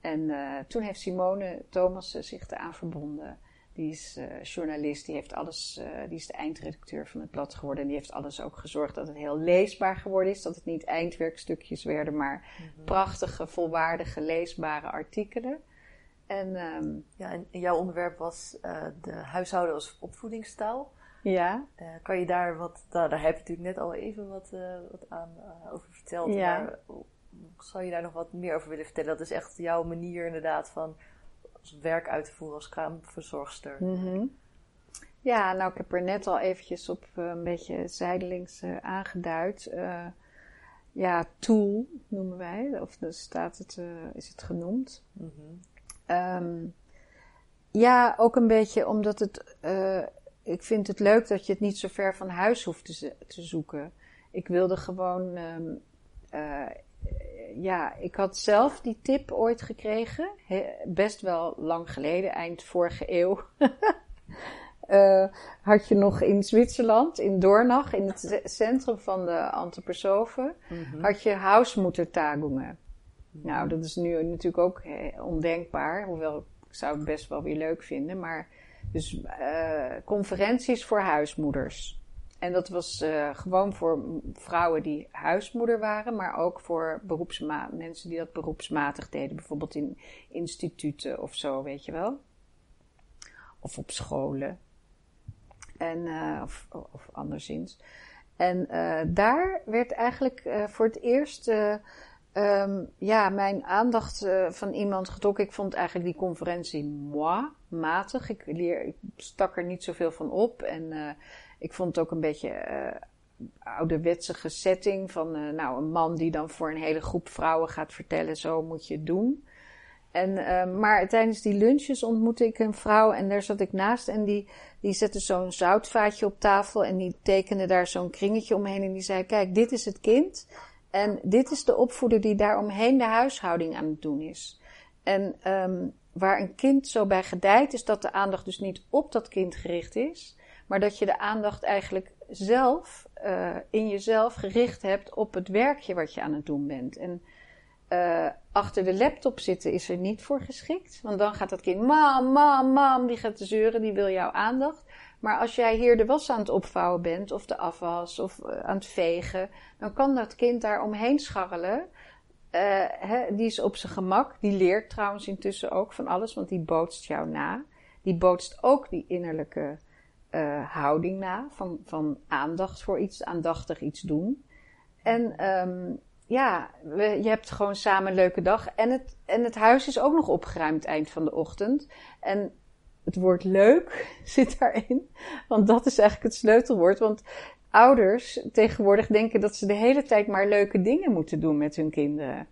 En uh, toen heeft Simone Thomas zich eraan verbonden. Die is uh, journalist, die, heeft alles, uh, die is de eindredacteur van het blad geworden. En die heeft alles ook gezorgd dat het heel leesbaar geworden is. Dat het niet eindwerkstukjes werden, maar mm -hmm. prachtige, volwaardige, leesbare artikelen. En, um, ja, en jouw onderwerp was de huishouden als opvoedingstaal. Ja. kan je daar wat, nou, daar heb je natuurlijk net al even wat, wat aan over verteld. Ja. Maar zou je daar nog wat meer over willen vertellen? Dat is echt jouw manier inderdaad van werk uit te voeren als kraamverzorgster. Mm -hmm. Ja, nou ik heb er net al eventjes op uh, een beetje zijdelings uh, aangeduid. Uh, ja, tool noemen wij, of dus staat het, is het genoemd. Mm -hmm. um, ja, ook een beetje omdat het, ik vind het leuk dat je het niet zo ver van huis hoeft te, te zoeken. Ik wilde gewoon um, ja, ik had zelf die tip ooit gekregen. best wel lang geleden, eind vorige eeuw. uh, had je nog in Zwitserland, in Dornach, in het centrum van de Antroposofen, mm -hmm. had je Hausmoedertagungen. Mm -hmm. Nou, dat is nu natuurlijk ook ondenkbaar, hoewel ik zou het best wel weer leuk vinden. Maar dus uh, conferenties voor huismoeders. En dat was uh, gewoon voor vrouwen die huismoeder waren, maar ook voor mensen die dat beroepsmatig deden. Bijvoorbeeld in instituten of zo, weet je wel. Of op scholen. En, uh, of, of anderszins. En daar werd eigenlijk voor het eerst Um, ja, mijn aandacht van iemand getrokken. Ik vond eigenlijk die conferentie moi, matig. Ik, leer, ik stak er niet zoveel van op. En uh, ik vond het ook een beetje uh, ouderwetse setting. Van nou, een man die dan voor een hele groep vrouwen gaat vertellen: zo moet je het doen. En, maar tijdens die lunches ontmoette ik een vrouw en daar zat ik naast. En die, die zette zo'n zoutvaatje op tafel en die tekende daar zo'n kringetje omheen. En die zei: Kijk, dit is het kind. En dit is de opvoeder die daaromheen de huishouding aan het doen is. En um, waar een kind zo bij gedijt, is dat de aandacht dus niet op dat kind gericht is, maar dat je de aandacht eigenlijk zelf, uh, in jezelf gericht hebt op het werkje wat je aan het doen bent. En uh, achter de laptop zitten is er niet voor geschikt. Want dan gaat dat kind, mam, mam, mam, die gaat zeuren, die wil jouw aandacht. Maar als jij hier de was aan het opvouwen bent, of de afwas, of uh, aan het vegen, dan kan dat kind daar omheen scharrelen. Hè, die is op zijn gemak. Die leert trouwens intussen ook van alles, want die bootst jou na. Die bootst ook die innerlijke uh, houding na, van, van aandacht voor iets, aandachtig iets doen. En um, ja, je hebt gewoon samen een leuke dag. En het, en het huis is ook nog opgeruimd eind van de ochtend. En het woord leuk zit daarin. Want dat is eigenlijk het sleutelwoord. Want ouders tegenwoordig denken dat ze de hele tijd maar leuke dingen moeten doen met hun kinderen.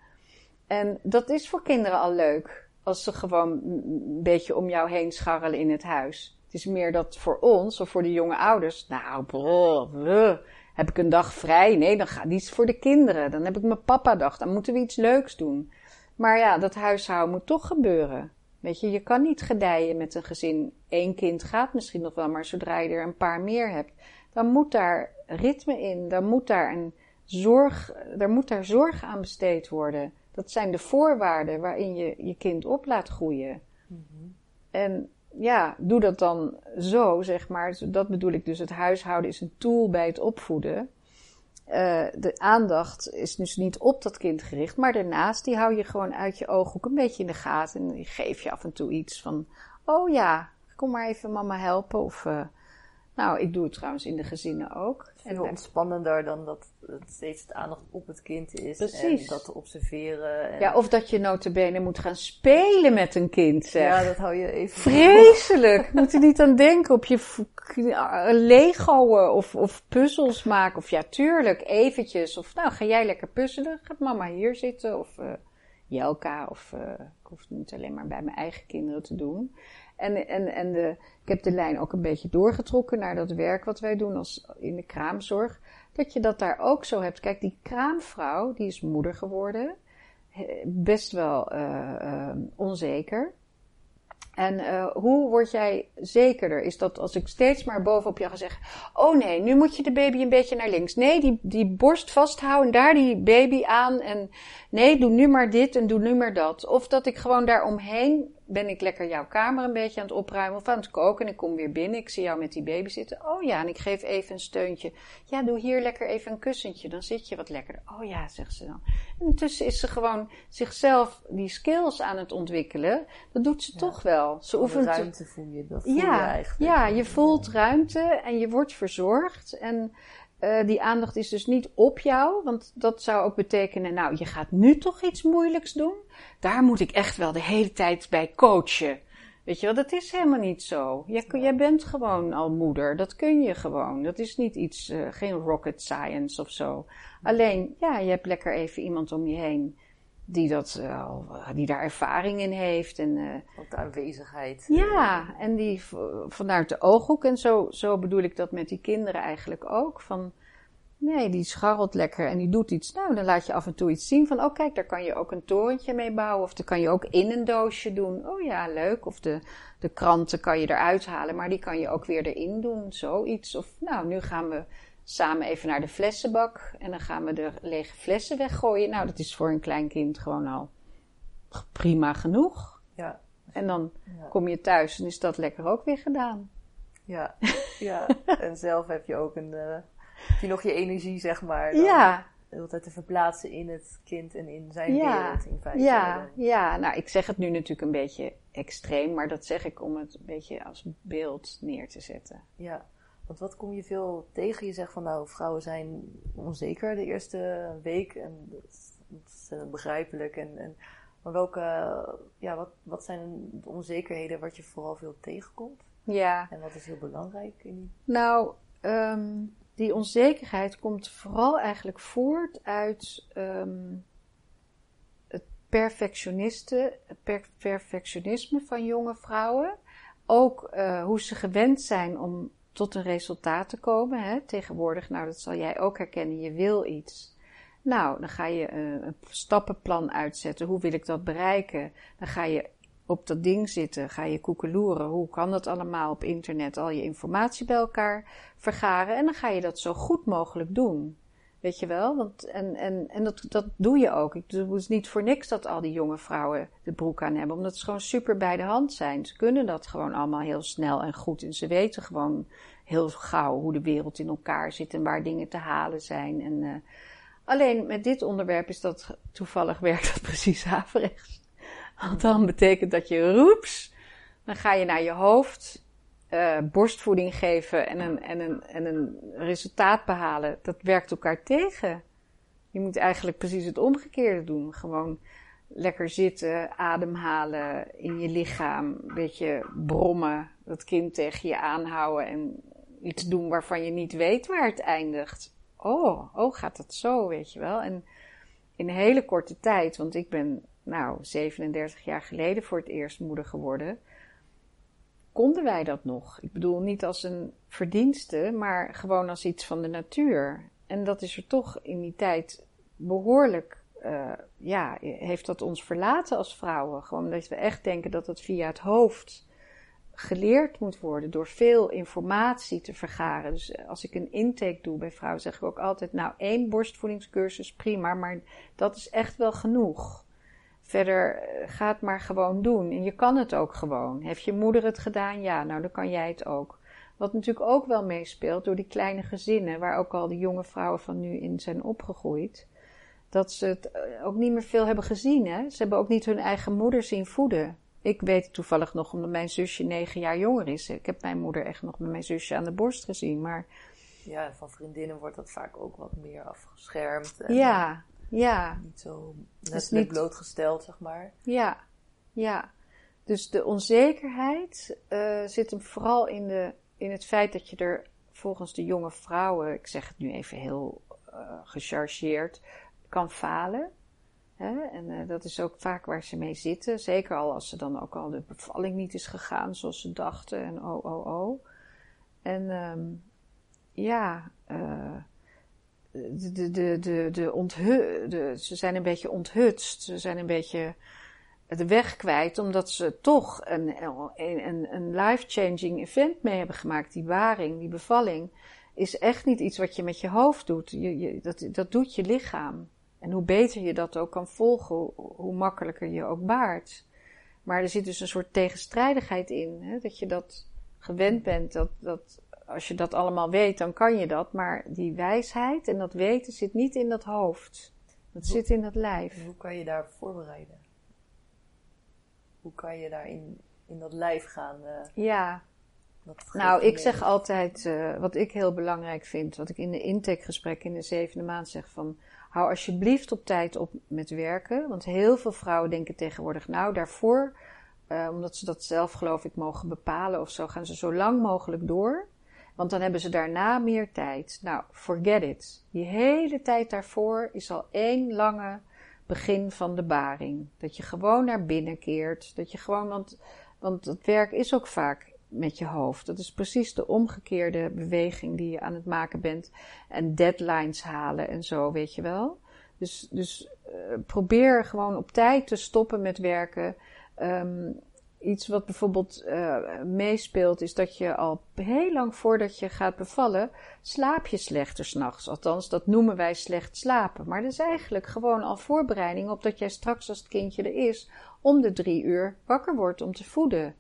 En dat is voor kinderen al leuk. Als ze gewoon een beetje om jou heen scharrelen in het huis. Het is meer dat voor ons, of voor de jonge ouders. Nou, brrr, heb ik een dag vrij? Nee, dan gaat die is voor de kinderen. Dan heb ik mijn papa-dag. Dan moeten we iets leuks doen. Maar ja, dat huishouden moet toch gebeuren. Weet je, je kan niet gedijen met een gezin. Eén kind gaat misschien nog wel, maar zodra je er een paar meer hebt, dan moet daar ritme in. Dan moet daar een zorg, daar moet daar zorg aan besteed worden. Dat zijn de voorwaarden waarin je je kind op laat groeien. Mm -hmm. En ja, doe dat dan zo, zeg maar. Dat bedoel ik dus. Het huishouden is een tool bij het opvoeden. Uh, de aandacht is dus niet op dat kind gericht, maar daarnaast die hou je gewoon uit je ooghoek een beetje in de gaten. En die geef je af en toe iets van: Oh ja, kom maar even mama helpen. Of uh, nou, ik doe het trouwens in de gezinnen ook. Veel en, ontspannender dan dat het steeds de aandacht op het kind is. Precies. En dat te observeren. En... Ja, of dat je notabene moet gaan spelen met een kind, zeg. Ja, dat hou je even... Vreselijk! moet je niet aan denken. Op je legoen of, of puzzels maken. Of ja, tuurlijk, eventjes. Of nou, ga jij lekker puzzelen? Gaat mama hier zitten? Of uh, Jelka. Of uh, ik hoef het niet alleen maar bij mijn eigen kinderen te doen. En, en, en de, ik heb de lijn ook een beetje doorgetrokken naar dat werk wat wij doen als in de kraamzorg. Dat je dat daar ook zo hebt. Kijk, die kraamvrouw, die is moeder geworden. Best wel uh, uh, onzeker. En uh, hoe word jij zekerder? Is dat als ik steeds maar bovenop jou ga zeggen: Oh nee, nu moet je de baby een beetje naar links. Nee, die, die borst vasthouden, daar die baby aan. En nee, doe nu maar dit en doe nu maar dat. Of dat ik gewoon daar omheen ben ik lekker jouw kamer een beetje aan het opruimen of aan het koken en ik kom weer binnen. Ik zie jou met die baby zitten. Oh ja, en ik geef even een steuntje. Ja, doe hier lekker even een kussentje, dan zit je wat lekkerder. Oh ja, zegt ze dan. En intussen is ze gewoon zichzelf die skills aan het ontwikkelen. Dat doet ze toch wel. Ze oefent. ruimte voel je, dat voel ja, je eigenlijk. Ja, je voelt ruimte en je wordt verzorgd. En uh, die aandacht is dus niet op jou, want dat zou ook betekenen, nou, je gaat nu toch iets moeilijks doen. Daar moet ik echt wel de hele tijd bij coachen. Weet je wel, dat is helemaal niet zo. Jij, jij bent gewoon al moeder, dat kun je gewoon. Dat is niet iets, uh, geen rocket science of zo. Alleen, ja, je hebt lekker even iemand om je heen die, dat, uh, die daar ervaring in heeft. En, uh, Ook de aanwezigheid. Ja, en die vanuit de ooghoek. En zo, zo bedoel ik dat met die kinderen eigenlijk ook. Van, nee, die scharrelt lekker en die doet iets. Nou, dan laat je af en toe iets zien van, oh kijk, daar kan je ook een torentje mee bouwen. Of daar kan je ook in een doosje doen. Oh ja, leuk. Of de, de kranten kan je eruit halen, maar die kan je ook weer erin doen. Zoiets. Of, nou, nu gaan we samen even naar de flessenbak en dan gaan we de lege flessen weggooien. Nou, dat is voor een klein kind gewoon al prima genoeg. Ja. En dan kom je thuis en is dat lekker ook weer gedaan. Ja, ja. en zelf heb je ook een, uh, heb je nog je energie, zeg maar. Dan ja. Altijd te verplaatsen in het kind en in zijn ja. wereld in feite. Ja, ja, nou ik zeg het nu natuurlijk een beetje extreem, maar dat zeg ik om het een beetje als beeld neer te zetten. Ja. Want wat kom je veel tegen? Je zegt van nou, vrouwen zijn onzeker de eerste week. En dat ontzettend begrijpelijk. En, en, maar welke, ja, wat, wat zijn de onzekerheden wat je vooral veel tegenkomt? Ja. En wat is heel belangrijk in die... Nou, ehm, die onzekerheid komt vooral eigenlijk voort uit ehm, het perfectionisme van jonge vrouwen. Ook uh, hoe ze gewend zijn om tot een resultaat te komen. Hè? Tegenwoordig, nou dat zal jij ook herkennen, je wil iets. Nou, dan ga je uh, een stappenplan uitzetten. Hoe wil ik dat bereiken? Dan ga je op dat ding zitten, ga je koekeloeren. Hoe kan dat allemaal op internet? Al je informatie bij elkaar vergaren. En dan ga je dat zo goed mogelijk doen. Weet je wel? Want, en en, en dat, dat doe je ook. Het niet voor niks dat al die jonge vrouwen de broek aan hebben. Omdat ze gewoon super bij de hand zijn. Ze kunnen dat gewoon allemaal heel snel en goed. En ze weten gewoon heel gauw hoe de wereld in elkaar zit en waar dingen te halen zijn. En, uh, alleen met dit onderwerp is dat toevallig werkt dat precies averechts. Want dan betekent dat je roeps, dan ga je naar je hoofd uh, borstvoeding geven en een, en, een, en een resultaat behalen. Dat werkt elkaar tegen. Je moet eigenlijk precies het omgekeerde doen. Gewoon lekker zitten, ademhalen in je lichaam, een beetje brommen, dat kind tegen je aanhouden en iets doen waarvan je niet weet waar het eindigt. Oh, oh, gaat dat zo, weet je wel? En in een hele korte tijd, want ik ben nou 37 jaar geleden voor het eerst moeder geworden, konden wij dat nog. Ik bedoel niet als een verdienste, maar gewoon als iets van de natuur. En dat is er toch in die tijd behoorlijk, uh, ja, heeft dat ons verlaten als vrouwen. Gewoon dat we echt denken dat het via het hoofd geleerd moet worden door veel informatie te vergaren. Dus als ik een intake doe bij vrouwen, zeg ik ook altijd: Nou, één borstvoedingscursus prima, maar dat is echt wel genoeg. Verder eh, ga het maar gewoon doen. En je kan het ook gewoon. Heeft je moeder het gedaan? Ja, nou dan kan jij het ook. Wat natuurlijk ook wel meespeelt door die kleine gezinnen, waar ook al de jonge vrouwen van nu in zijn opgegroeid. Dat ze het eh, ook niet meer veel hebben gezien. Hè? Ze hebben ook niet hun eigen moeder zien voeden. Ik weet het toevallig nog omdat mijn zusje negen jaar jonger is. Ik heb mijn moeder echt nog met mijn zusje aan de borst gezien. Maar... Ja, van vriendinnen wordt dat vaak ook wat meer afgeschermd. ja, ja. Niet zo net niet... blootgesteld, zeg maar. Ja, ja. Dus de onzekerheid uh, zit hem vooral in, de, in het feit dat je er volgens de jonge vrouwen, ik zeg het nu even heel uh, gechargeerd, kan falen. Hè? En uh, dat is ook vaak waar ze mee zitten. Zeker al als ze dan ook al de bevalling niet is gegaan zoals ze dachten. En oh, oh, oh. En um, ja, de, de, de, de, onthu de, ze zijn een beetje onthutst. Ze zijn een beetje de weg kwijt, omdat ze toch een, een, een life-changing event mee hebben gemaakt. Die waring, die bevalling, is echt niet iets wat je met je hoofd doet. Je, je, dat, dat doet je lichaam. En hoe beter je dat ook kan volgen, hoe, makkelijker je ook baart. Maar er zit dus een soort tegenstrijdigheid in. Hè? Dat je dat gewend bent, dat, dat als je dat allemaal weet, dan kan je dat. Maar die wijsheid en dat weten zit niet in dat hoofd. Dat zit in het lijf. Hoe kan je daar voorbereiden? Hoe kan je daar in, in dat lijf gaan? Uh, ja. Nou, ik zeg altijd, uh, wat ik heel belangrijk vind, wat ik in de intakegesprek in de zevende maand zeg van, hou alsjeblieft op tijd op met werken. Want heel veel vrouwen denken tegenwoordig, nou, daarvoor, uh, omdat ze dat zelf geloof ik mogen bepalen of zo, gaan ze zo lang mogelijk door. Want dan hebben ze daarna meer tijd. Nou, forget it. Die hele tijd daarvoor is al één lange begin van de baring. Dat je gewoon naar binnen keert. Dat je gewoon, want, want het werk is ook vaak met je hoofd. Dat is precies de omgekeerde beweging die je aan het maken bent. En deadlines halen en zo, weet je wel. Dus, dus uh, probeer gewoon op tijd te stoppen met werken. Um, iets wat bijvoorbeeld uh, meespeelt, is dat je al heel lang voordat je gaat bevallen, slaap je slechter s'nachts. Althans, dat noemen wij slecht slapen. Maar dat is eigenlijk gewoon al voorbereiding op dat jij straks, als het kindje er is, om de drie uur wakker wordt om te voeden.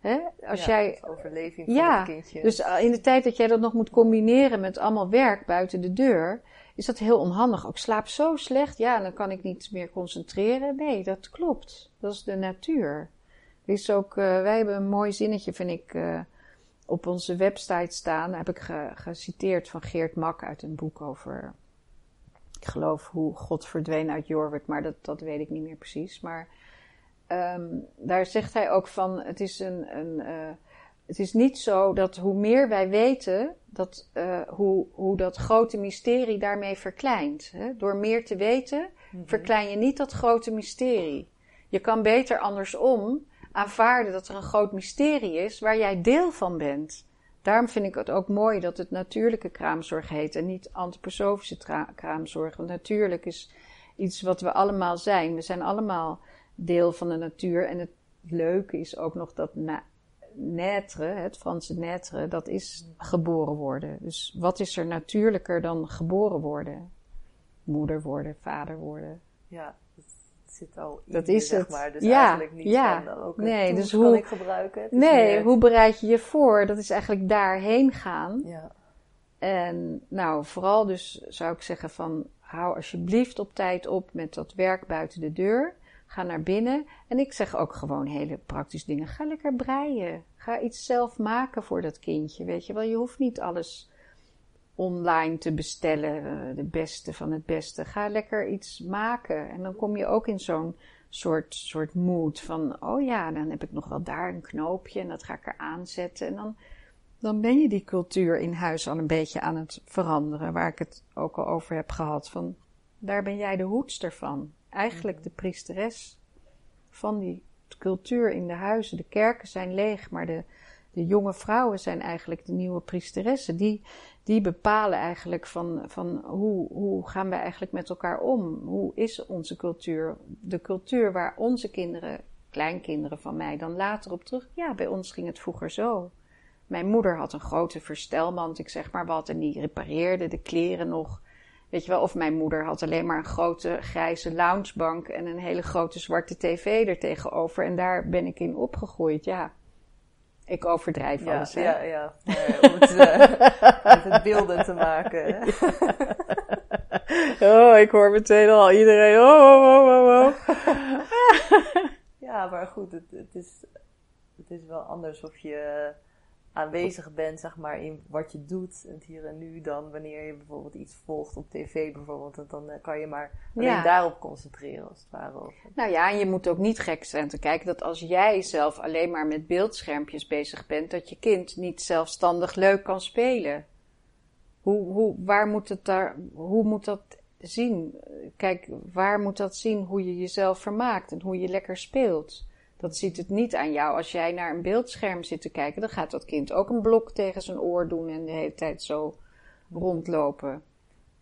Hè? Als ja, jij, overleving van ja, het kindje. Dus eh, in de tijd dat jij dat nog moet combineren met allemaal werk buiten de deur, is dat heel onhandig. Ik slaap zo slecht, ja, dan kan ik niet meer concentreren. Nee, dat klopt. Dat is de natuur is ook, uh, wij hebben een mooi zinnetje, vind ik, uh, op onze website staan. heb ik ge, geciteerd van Geert Mak uit een boek over ik geloof hoe God verdween uit Jorwert, maar dat, dat weet ik niet meer precies. Maar ehm, daar zegt hij ook van, het is, een, een, uh, het is niet zo dat hoe meer wij weten, dat, uh, hoe, hoe dat grote mysterie daarmee verkleint. Hè? Door meer te weten, mm verklein je niet dat grote mysterie. Je kan beter andersom aanvaarden dat er een groot mysterie is waar jij deel van bent. Daarom vind ik het ook mooi dat het natuurlijke kraamzorg heet en niet antroposofische kraamzorg. Want natuurlijk is iets wat we allemaal zijn. We zijn allemaal deel van de natuur. En het leuke is ook nog dat na naître, het Franse naître, dat is geboren worden. Dus wat is er natuurlijker dan geboren worden? Moeder worden, vader worden. Ja, zit al in dat is zeg het. maar. Dus ja, eigenlijk niet ja. van, ook nee, dus hoe, kan ik gebruiken. Het nee, meer- hoe bereid je je voor? Dat is eigenlijk daarheen gaan. Ja, En nou, vooral dus zou ik zeggen van hou alsjeblieft op tijd op met dat werk buiten de deur. Ga naar binnen. En ik zeg ook gewoon hele praktische dingen. Ga lekker breien. Ga iets zelf maken voor dat kindje. Weet je wel, je hoeft niet alles online te bestellen. eh, De beste van het beste. Ga lekker iets maken. En dan kom je ook in zo'n soort, soort mood van: oh ja, dan heb ik nog wel daar een knoopje en dat ga ik er aanzetten. En dan dan ben je die cultuur in huis al een beetje aan het veranderen, waar ik het ook al over heb gehad. Van, daar ben jij de hoedster van. Eigenlijk de priesteres van die cultuur in de huizen. De kerken zijn leeg, maar de, de jonge vrouwen zijn eigenlijk de nieuwe priesteressen. Die, die bepalen eigenlijk van, van hoe, hoe gaan we eigenlijk met elkaar om? Hoe is onze cultuur? De cultuur waar onze kinderen, kleinkinderen van mij, dan later op terug. Ja, bij ons ging het vroeger zo. Mijn moeder had een grote verstelmand, ik zeg maar wat, en die repareerde de kleren nog. Weet je wel, of mijn moeder had alleen maar een grote grijze loungebank en een hele grote zwarte tv er tegenover. En daar ben ik in opgegroeid, ja. Ik overdrijf ja, alles, hè. ja, ja. Nee, om het, met het beelden te maken. Oh, ik hoor meteen al iedereen. Oh, oh, oh, oh, oh. Ja, maar goed, het, het, is, het is wel anders of je aanwezig bent, zeg maar, in wat je doet, het hier en nu, dan wanneer je bijvoorbeeld iets volgt op tv bijvoorbeeld. En dan eh, kan je maar alleen Ja. daarop concentreren, als het ware. Nou ja, en je moet ook niet gek zijn te kijken dat als jij zelf alleen maar met beeldschermpjes bezig bent, dat je kind niet zelfstandig leuk kan spelen. Hoe, hoe, waar moet het daar, hoe moet dat zien? Kijk, waar moet dat zien hoe je jezelf vermaakt en hoe je lekker speelt? Dat ziet het niet aan jou. Als jij naar een beeldscherm zit te kijken, dan gaat dat kind ook een blok tegen zijn oor doen en de hele tijd zo rondlopen.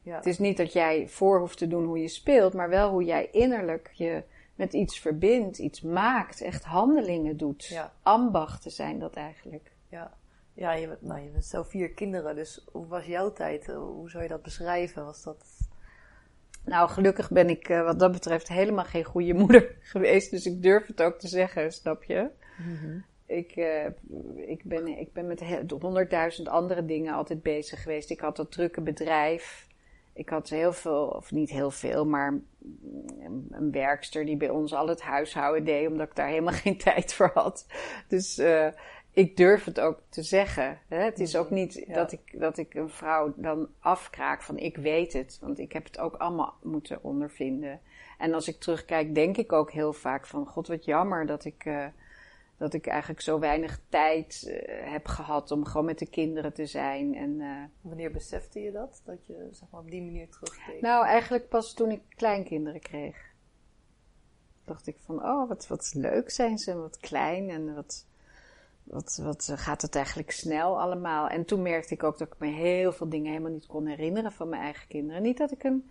ja. Het is niet dat jij voor hoeft te doen hoe je speelt, maar wel hoe jij innerlijk je met iets verbindt, iets maakt, echt handelingen doet. Ja. Ambachten zijn dat eigenlijk. Ja, ja je, bent, nou, je bent zelf vier kinderen, dus hoe was jouw tijd? Hoe zou je dat beschrijven? Was dat... Nou, gelukkig ben ik eh, wat dat betreft helemaal geen goede moeder geweest, dus ik durf het ook te zeggen, snap je? Ik, eh, ik, ben, ik ben met honderdduizend andere dingen altijd bezig geweest. Ik had dat drukke bedrijf. Ik had heel veel, of niet heel veel, maar een, een werkster die bij ons al het huishouden deed, omdat ik daar helemaal geen tijd voor had. Dus eh, ik durf het ook te zeggen. Hè? Het is ook niet Ja. dat, ik, dat ik een vrouw dan afkraak van ik weet het, want ik heb het ook allemaal moeten ondervinden. En als ik terugkijk, denk ik ook heel vaak van god wat jammer dat ik... eh, dat ik eigenlijk zo weinig tijd eh, heb gehad om gewoon met de kinderen te zijn. En, eh, Wanneer besefte je dat? Dat je zeg maar, op die manier terugkeek? nou, eigenlijk pas toen ik kleinkinderen kreeg. Dacht ik van, oh, wat, wat leuk zijn ze, wat klein en wat, wat, wat gaat het eigenlijk snel allemaal. En toen merkte ik ook dat ik me heel veel dingen helemaal niet kon herinneren van mijn eigen kinderen. Niet dat ik een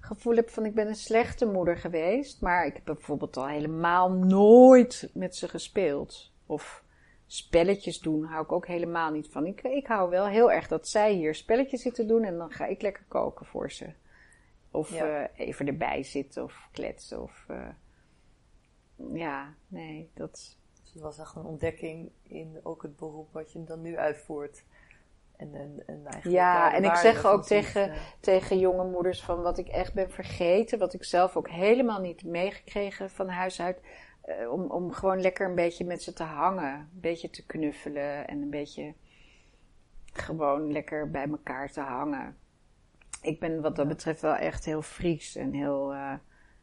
gevoel heb van ik ben een slechte moeder geweest, maar ik heb bijvoorbeeld al helemaal nooit met ze gespeeld. Of spelletjes doen hou ik ook helemaal niet van. Ik, ik hou wel heel erg dat zij hier spelletjes zitten doen en dan ga ik lekker koken voor ze. Of Ja. eh, even erbij zitten of kletsen. Of, eh, ja, nee, dat. Het was echt een ontdekking in ook het beroep wat je dan nu uitvoert. En, en, en eigenlijk Ja, en ik zeg ook tegen, eh. tegen jonge moeders van wat ik echt ben vergeten, wat ik zelf ook helemaal niet meegekregen van huis uit. eh, om, om gewoon lekker een beetje met ze te hangen, een beetje te knuffelen en een beetje gewoon lekker bij elkaar te hangen. ik ben wat dat betreft wel echt heel Fries en heel. Uh,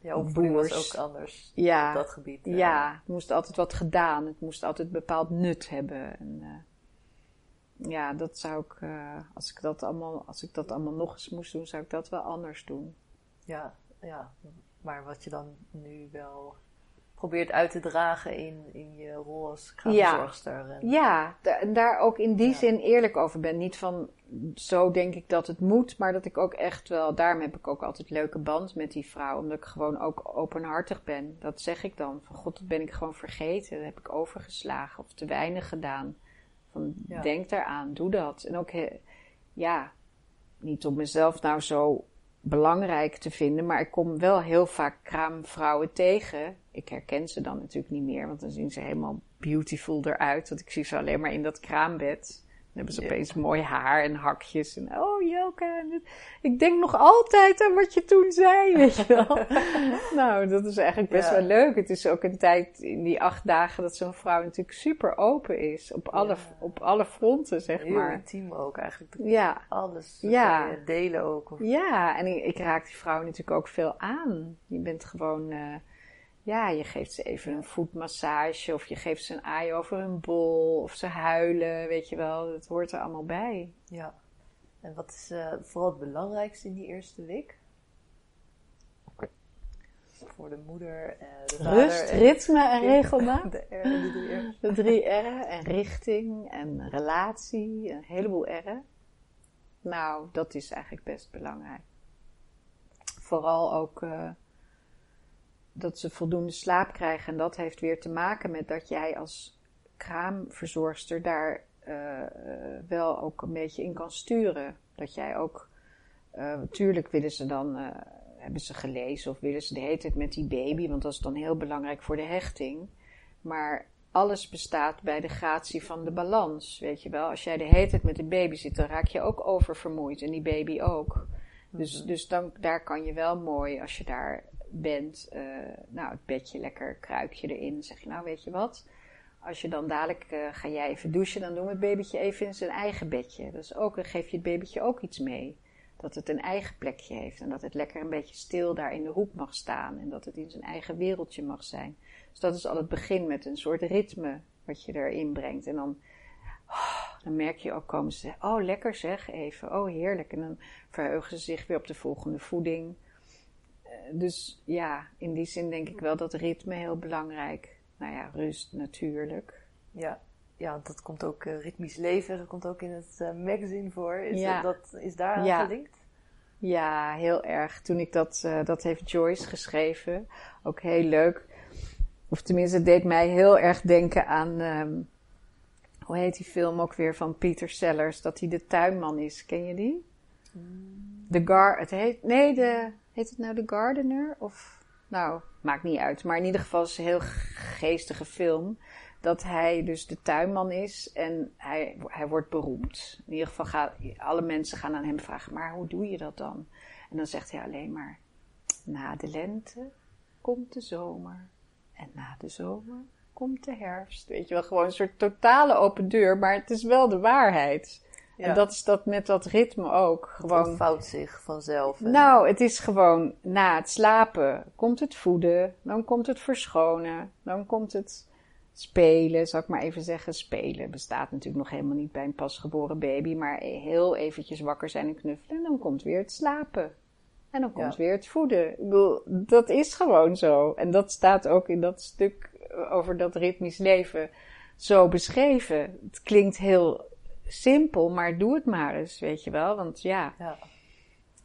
ja, opvoeding was ook anders ja, op dat gebied. Ja, het moest altijd wat gedaan. Het moest altijd bepaald nut hebben. En, ja, dat zou ik, uh, als ik dat allemaal, als ik dat allemaal nog eens moest doen, zou ik dat wel anders doen. Ja, ja. Maar wat je dan nu wel probeert uit te dragen in, in je rol als kraamzorgster. Ja, en, ja en daar ook in die zin eerlijk over ben. Niet van, zo denk ik dat het moet, maar dat ik ook echt wel, daarom heb ik ook altijd leuke band met die vrouw. Omdat ik gewoon ook openhartig ben. Dat zeg ik dan. Van god, dat ben ik gewoon vergeten. Dat heb ik overgeslagen of te weinig gedaan. Van, Denk daaraan, doe dat. En ook, ja, niet om mezelf nou zo belangrijk te vinden, maar ik kom wel heel vaak kraamvrouwen tegen. Ik herken ze dan natuurlijk niet meer, want dan zien ze helemaal beautiful eruit. Want ik zie ze alleen maar in dat kraambed hebben ze opeens mooi haar en hakjes. En oh, Jelka. Ik denk nog altijd aan wat je toen zei, weet je wel. nou, dat is eigenlijk best wel leuk. Het is ook een tijd in die acht dagen dat zo'n vrouw natuurlijk super open is. Op alle, op alle fronten, zeg Heel maar. Heel intiem ook eigenlijk. Ja. Alles ja. delen ook. Of... Ja, en ik, ik, raak die vrouw natuurlijk ook veel aan. Je bent gewoon... Uh, ja, je geeft ze even een voetmassage of je geeft ze een aai over hun bol of ze huilen, weet je wel. Dat hoort er allemaal bij. Ja. En wat is uh, vooral het belangrijkste in die eerste week? Voor de moeder, uh, de vader Rust, en ritme en regelmaat. De, R, de drie R's. De drie R'en en richting en relatie, een heleboel R'en. Nou, dat is eigenlijk best belangrijk. Vooral ook... Uh, dat ze voldoende slaap krijgen. En dat heeft weer te maken met dat jij als kraamverzorgster daar uh, wel ook een beetje in kan sturen. Dat jij ook, natuurlijk willen ze dan, uh, hebben ze gelezen of willen ze de hele tijd met die baby, want dat is dan heel belangrijk voor de hechting. Maar alles bestaat bij de gratie van de balans, weet je wel. Als jij de hele tijd met de baby zit, dan raak je ook oververmoeid en die baby ook. Dus, mm-hmm. dus dan, daar kan je wel mooi, als je daar bent, uh, nou, het bedje lekker, kruikje erin. zeg je, nou, weet je wat? Als je dan dadelijk uh, ga jij even douchen, dan doen we het babytje even in zijn eigen bedje. Dus ook, dan geef je het babytje ook iets mee. Dat het een eigen plekje heeft en dat het lekker een beetje stil daar in de hoek mag staan en dat het in zijn eigen wereldje mag zijn. Dus dat is al het begin met een soort ritme wat je erin brengt. En dan, oh, dan merk je ook komen ze, oh lekker zeg even, oh heerlijk. En dan verheugen ze zich weer op de volgende voeding dus ja, in die zin denk ik wel dat ritme heel belangrijk. Nou ja, rust natuurlijk. Ja, ja dat komt ook, uh, ritmisch leven, dat komt ook in het uh, magazine voor. Is, ja. dat, is daar aan ja. gelinkt? Ja, heel erg. Toen ik dat, uh, dat heeft Joyce geschreven, ook heel leuk. Of tenminste, het deed mij heel erg denken aan, um, hoe heet die film ook weer van Peter Sellers, dat hij de tuinman is. Ken je die? Mm. De Gar, het heet, nee, de, Heet het nou The Gardener? Of, nou, maakt niet uit. Maar in ieder geval is het een heel geestige film. Dat hij dus de tuinman is en hij, hij wordt beroemd. In ieder geval gaan alle mensen gaan aan hem vragen, maar hoe doe je dat dan? En dan zegt hij alleen maar, na de lente komt de zomer. En na de zomer komt de herfst. Weet je wel, gewoon een soort totale open deur, maar het is wel de waarheid. En dat is dat met dat ritme ook. Gewoon. Het vouwt zich vanzelf. Nou, het is gewoon na het slapen komt het voeden, dan komt het verschonen, dan komt het spelen, zal ik maar even zeggen. Spelen bestaat natuurlijk nog helemaal niet bij een pasgeboren baby, maar heel eventjes wakker zijn en knuffelen en dan komt weer het slapen. En dan komt weer het voeden. Ik bedoel, dat is gewoon zo. En dat staat ook in dat stuk over dat ritmisch leven zo beschreven. Het klinkt heel simpel, maar doe het maar eens, weet je wel. Want ja. ja.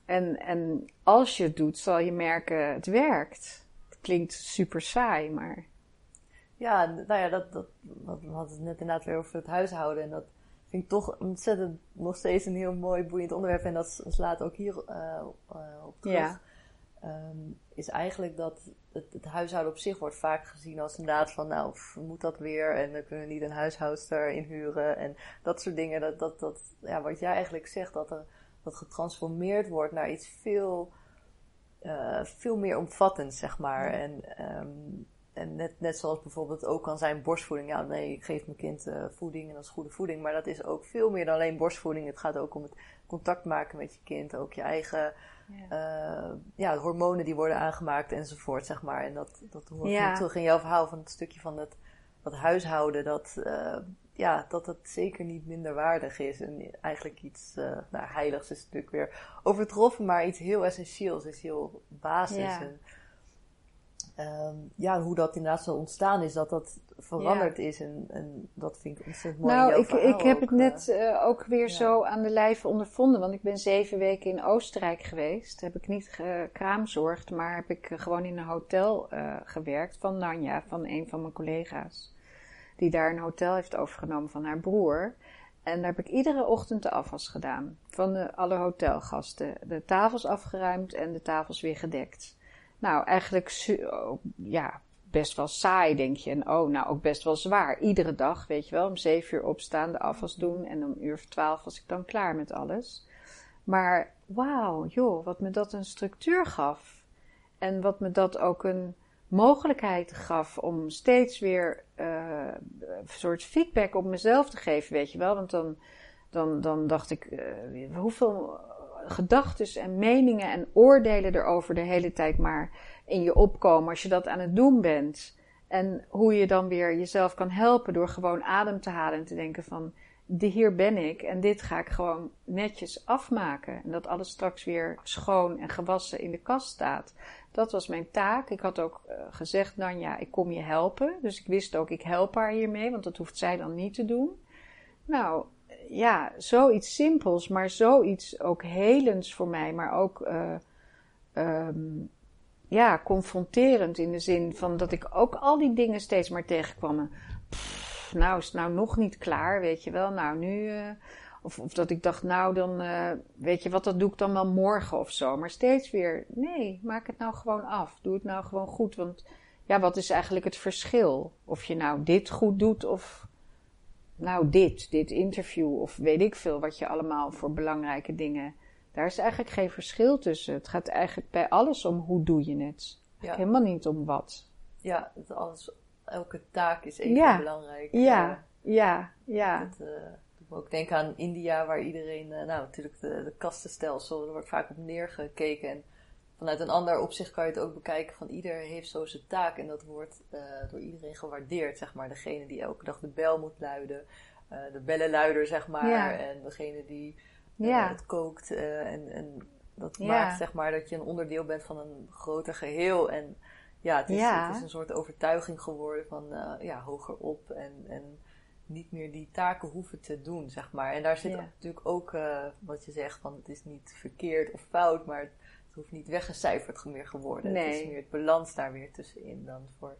En, en als je het doet, zal je merken, het werkt. Het klinkt super saai, maar. Ja, nou ja, dat, dat, we hadden het net inderdaad weer over het huishouden. En dat vind ik toch ontzettend nog steeds een heel mooi, boeiend onderwerp. En dat slaat ook hier uh, uh, op terug. Ja. Um, is eigenlijk dat het, het, huishouden op zich wordt vaak gezien als inderdaad van, nou, moet dat weer? En dan kunnen we niet een huishoudster inhuren en dat soort dingen. Dat, dat, dat, ja, wat jij eigenlijk zegt, dat er dat getransformeerd wordt naar iets veel, uh, veel meer omvattend, zeg maar. En, um, en net, net zoals bijvoorbeeld ook kan zijn borstvoeding. Ja, nee, ik geef mijn kind uh, voeding en dat is goede voeding. Maar dat is ook veel meer dan alleen borstvoeding. Het gaat ook om het contact maken met je kind. Ook je eigen ja. Uh, ja hormonen die worden aangemaakt enzovoort, zeg maar. En dat, dat hoort ja. terug in jouw verhaal van het stukje van het, dat huishouden. Dat, uh, ja, dat het zeker niet minder waardig is. En eigenlijk iets uh, nou, heiligs is natuurlijk weer overtroffen. Maar iets heel essentieels is heel basis. Ja. En, um, ja, hoe dat inderdaad zo ontstaan is, dat dat veranderd is. En, en dat vind ik ontzettend mooi. Nou, ik, ik heb het net uh, ook weer zo aan de lijve ondervonden. Want ik ben zeven weken in Oostenrijk geweest. Heb ik niet kraamzorgd, maar heb ik gewoon in een hotel uh, gewerkt van Nanja, van een van mijn collega's. Die daar een hotel heeft overgenomen van haar broer. En daar heb ik iedere ochtend de afwas gedaan. Van de, alle hotelgasten. De tafels afgeruimd en de tafels weer gedekt. Nou, eigenlijk oh, ja, best wel saai, denk je. En oh, nou ook best wel zwaar. Iedere dag, weet je wel, om zeven uur opstaan, de afwas doen. En om uur of twaalf was ik dan klaar met alles. Maar wauw, joh, wat me dat een structuur gaf. En wat me dat ook een mogelijkheid gaf om steeds weer uh, een soort feedback op mezelf te geven, weet je wel. Want dan, dan, dan dacht ik, uh, hoeveel gedachten en meningen en oordelen erover de hele tijd maar in je opkomen als je dat aan het doen bent. En hoe je dan weer jezelf kan helpen door gewoon adem te halen en te denken van hier ben ik en dit ga ik gewoon netjes afmaken. En dat alles straks weer schoon en gewassen in de kast staat. Dat was mijn taak. Ik had ook uh, gezegd, Nanja, ik kom je helpen. Dus ik wist ook, ik help haar hiermee, want dat hoeft zij dan niet te doen. Nou, ja, zoiets simpels, maar zoiets ook helends voor mij, maar ook uh, um, ja, confronterend in de zin van dat ik ook al die dingen steeds maar tegenkwam. Nou is het nou nog niet klaar, weet je wel. Nou, nu. Uh, of, of dat ik dacht, nou dan, uh, weet je wat, dat doe ik dan wel morgen of zo. Maar steeds weer, nee, maak het nou gewoon af. Doe het nou gewoon goed. Want ja, wat is eigenlijk het verschil? Of je nou dit goed doet of nou dit, dit interview of weet ik veel wat je allemaal voor belangrijke dingen. Daar is eigenlijk geen verschil tussen. Het gaat eigenlijk bij alles om hoe doe je het. Ja. Helemaal niet om wat. Ja, alles, elke taak is even belangrijk. Ja, uh, ja, ja. Dat, uh, doe ook denken aan India, waar iedereen, uh, nou natuurlijk de, de kastenstelsel, daar wordt vaak op neergekeken. En vanuit een ander opzicht kan je het ook bekijken van ieder heeft zo zijn taak en dat wordt uh, door iedereen gewaardeerd, zeg maar. Degene die elke dag de bel moet luiden, uh, de bellenluider, zeg maar, ja. en degene die uh, ja. het kookt en, en dat ja. maakt, zeg maar, dat je een onderdeel bent van een groter geheel en ja, het is, het is een soort overtuiging geworden van, ja, hoger op en, en niet meer die taken hoeven te doen, zeg maar. En daar zit natuurlijk ook wat je zegt van het is niet verkeerd of fout, maar hoeft niet weggecijferd meer geworden. Nee. Het is meer het balans daar weer tussenin dan voor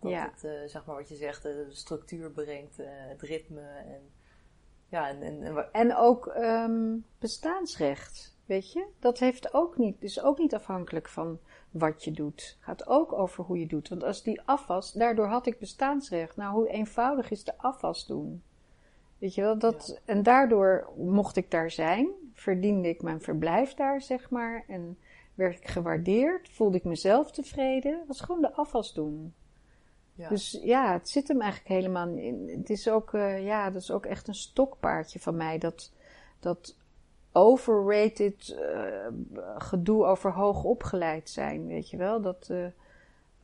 dat ja. het, uh, zeg maar wat je zegt, de structuur brengt, uh, het ritme en ja, en, en, en, en ook um, bestaansrecht, weet je? Dat heeft ook niet, is ook niet afhankelijk van wat je doet. Gaat ook over hoe je doet. Want als die afwas, daardoor had ik bestaansrecht. Nou, hoe eenvoudig is de afwas doen? Weet je wel, dat, ja. en daardoor mocht ik daar zijn verdiende ik mijn verblijf daar, zeg maar. En werd ik gewaardeerd, voelde ik mezelf tevreden. was gewoon de afwas doen. Ja. Dus ja, het zit hem eigenlijk helemaal in. Het is ook, uh, ja, dat is ook echt een stokpaardje van mij. Dat, dat overrated uh, gedoe over hoog opgeleid zijn, weet je wel. Dat uh,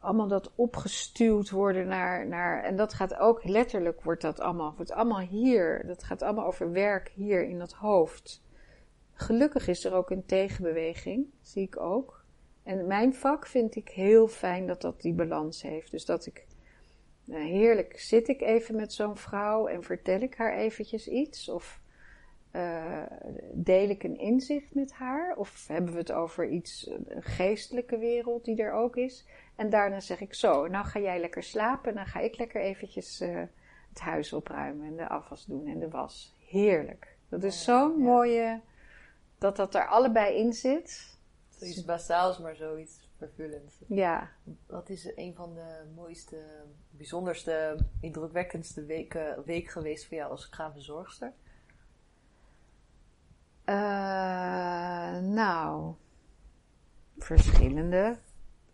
allemaal dat opgestuwd worden naar, naar. En dat gaat ook letterlijk, wordt dat allemaal. Wordt allemaal hier. Dat gaat allemaal over werk hier in dat hoofd. Gelukkig is er ook een tegenbeweging, zie ik ook. En mijn vak vind ik heel fijn dat dat die balans heeft. Dus dat ik, nou, heerlijk, zit ik even met zo'n vrouw en vertel ik haar eventjes iets? Of uh, deel ik een inzicht met haar? Of hebben we het over iets, een geestelijke wereld die er ook is? En daarna zeg ik zo, nou ga jij lekker slapen, dan ga ik lekker eventjes uh, het huis opruimen en de afwas doen en de was. Heerlijk. Dat is zo'n ja. mooie dat dat er allebei in zit. Zoiets basaals, maar zoiets vervullends. Ja. Wat is een van de mooiste, bijzonderste, indrukwekkendste weken, week geweest voor jou als kraamverzorgster? Uh, nou, verschillende.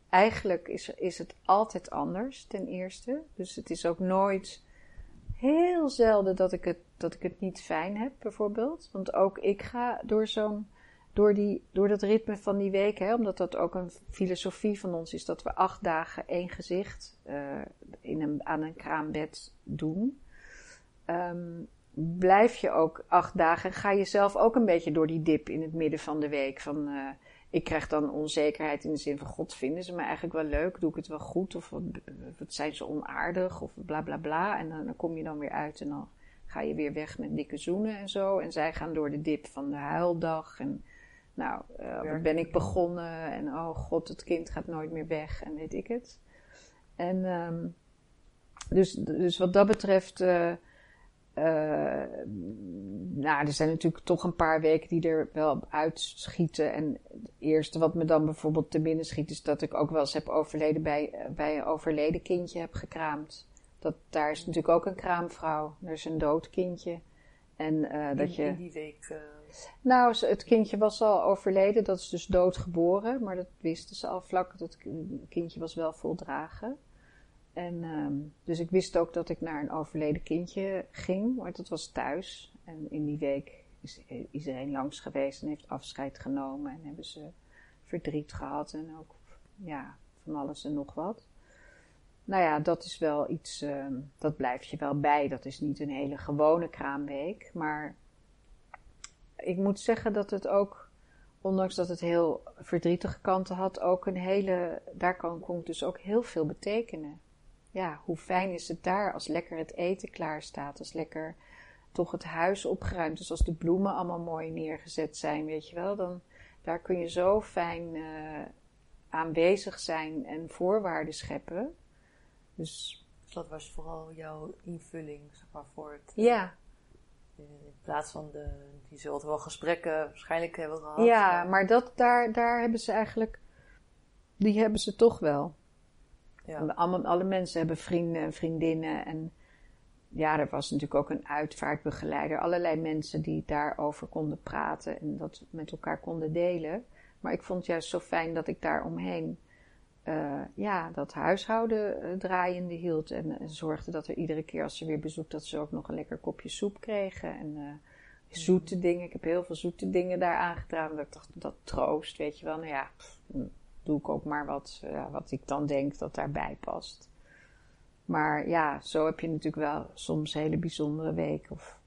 eigenlijk is, is het altijd anders, ten eerste. Dus het is ook nooit heel zelden dat ik het, dat ik het niet fijn heb, bijvoorbeeld. Want ook ik ga door zo'n. Door, die, door dat ritme van die week, hè, omdat dat ook een filosofie van ons is, dat we acht dagen één gezicht uh, in een, aan een kraambed doen. Um, blijf je ook acht dagen, ga je zelf ook een beetje door die dip in het midden van de week. Van, uh, ik krijg dan onzekerheid in de zin van: God, vinden ze me eigenlijk wel leuk? Doe ik het wel goed? Of wat, zijn ze onaardig? Of bla bla bla. En dan, dan, kom je dan weer uit en dan ga je weer weg met dikke zoenen en zo. En zij gaan door de dip van de huildag. En nou, uh, ben ik begonnen? En oh god, het kind gaat nooit meer weg en weet ik het. En um, dus, dus wat dat betreft. Uh, uh, nou, er zijn natuurlijk toch een paar weken die er wel uitschieten. En het eerste wat me dan bijvoorbeeld te binnen schiet, is dat ik ook wel eens heb overleden bij, eh, bij een overleden kindje heb gekraamd. Dat, daar is natuurlijk ook een kraamvrouw. Er is een dood kindje. En, uh, dat in, je, in die week. Uh... Nou, het kindje was al overleden, dat is dus doodgeboren. Maar dat wisten ze al vlak. Het kindje was wel voldragen. En um, dus ik wist ook dat ik naar een overleden kindje ging, maar dat was thuis. En in die week is iedereen langs geweest en heeft afscheid genomen en hebben ze verdriet gehad en ook ja, van alles en nog wat. Nou ja, dat is wel iets, um, dat blijft je wel bij. Dat is niet een hele gewone kraamweek, maar ik moet zeggen dat het ook, ondanks dat het heel verdrietige kanten had, ook een hele, daar kan, kon dus ook heel veel betekenen ja, hoe fijn is het daar als lekker het eten klaar staat, als lekker toch het huis opgeruimd is, als de bloemen allemaal mooi neergezet zijn, weet je wel, dan daar kun je zo fijn uh, aanwezig zijn en voorwaarden scheppen. Dus dat was vooral jouw invulling, zeg maar, voor het. Ja. In plaats van de, die zullen wel gesprekken waarschijnlijk hebben gehad. Ja, maar, maar dat, daar, daar hebben ze eigenlijk, die hebben ze toch wel. Ja. Alle, alle mensen hebben vrienden en vriendinnen. En ja, er was natuurlijk ook een uitvaartbegeleider. Allerlei mensen die daarover konden praten en dat met elkaar konden delen. Maar ik vond het juist zo fijn dat ik daar omheen uh, ja, dat huishouden uh, draaiende hield. En, en, zorgde dat er iedere keer als ze weer bezoek, dat ze ook nog een lekker kopje soep kregen. En uh, zoete dingen. Ik heb heel veel zoete dingen daar aangedragen. Dat ik dacht, dat troost, weet je wel. Nou ja, doe ik ook maar wat, wat ik dan denk dat daarbij past. Maar ja, zo heb je natuurlijk wel soms hele bijzondere weken. Of,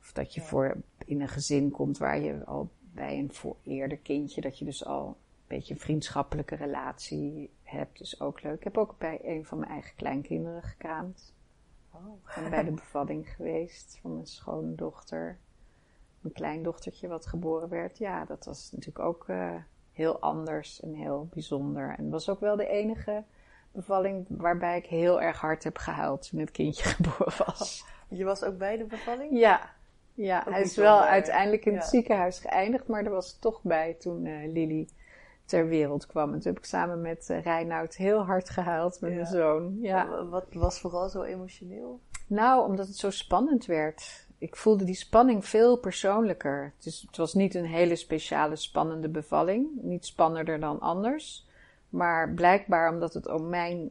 of dat je ja. voor in een gezin komt waar je al bij een voor eerder kindje, dat je dus al beetje een vriendschappelijke relatie hebt. is ook leuk. Ik heb ook bij een van mijn eigen kleinkinderen gekraamd. Oh. En bij de bevalling geweest van mijn schoondochter. Mijn kleindochtertje wat geboren werd. Ja, dat was natuurlijk ook uh, heel anders en heel bijzonder. En was ook wel de enige bevalling waarbij ik heel erg hard heb gehuild toen het kindje geboren was. Je was ook bij de bevalling? Ja. Ja, hij is wel uiteindelijk in het ziekenhuis geëindigd, maar er was toch bij toen uh, Lily ter wereld kwam. En toen heb ik samen met uh, Reinoud heel hard gehuild met ja. mijn zoon. Ja. Wat was vooral zo emotioneel? Nou, omdat het zo spannend werd ik voelde die spanning veel persoonlijker. Dus het was niet een hele speciale spannende bevalling. Niet spannender dan anders. Maar blijkbaar omdat het om mijn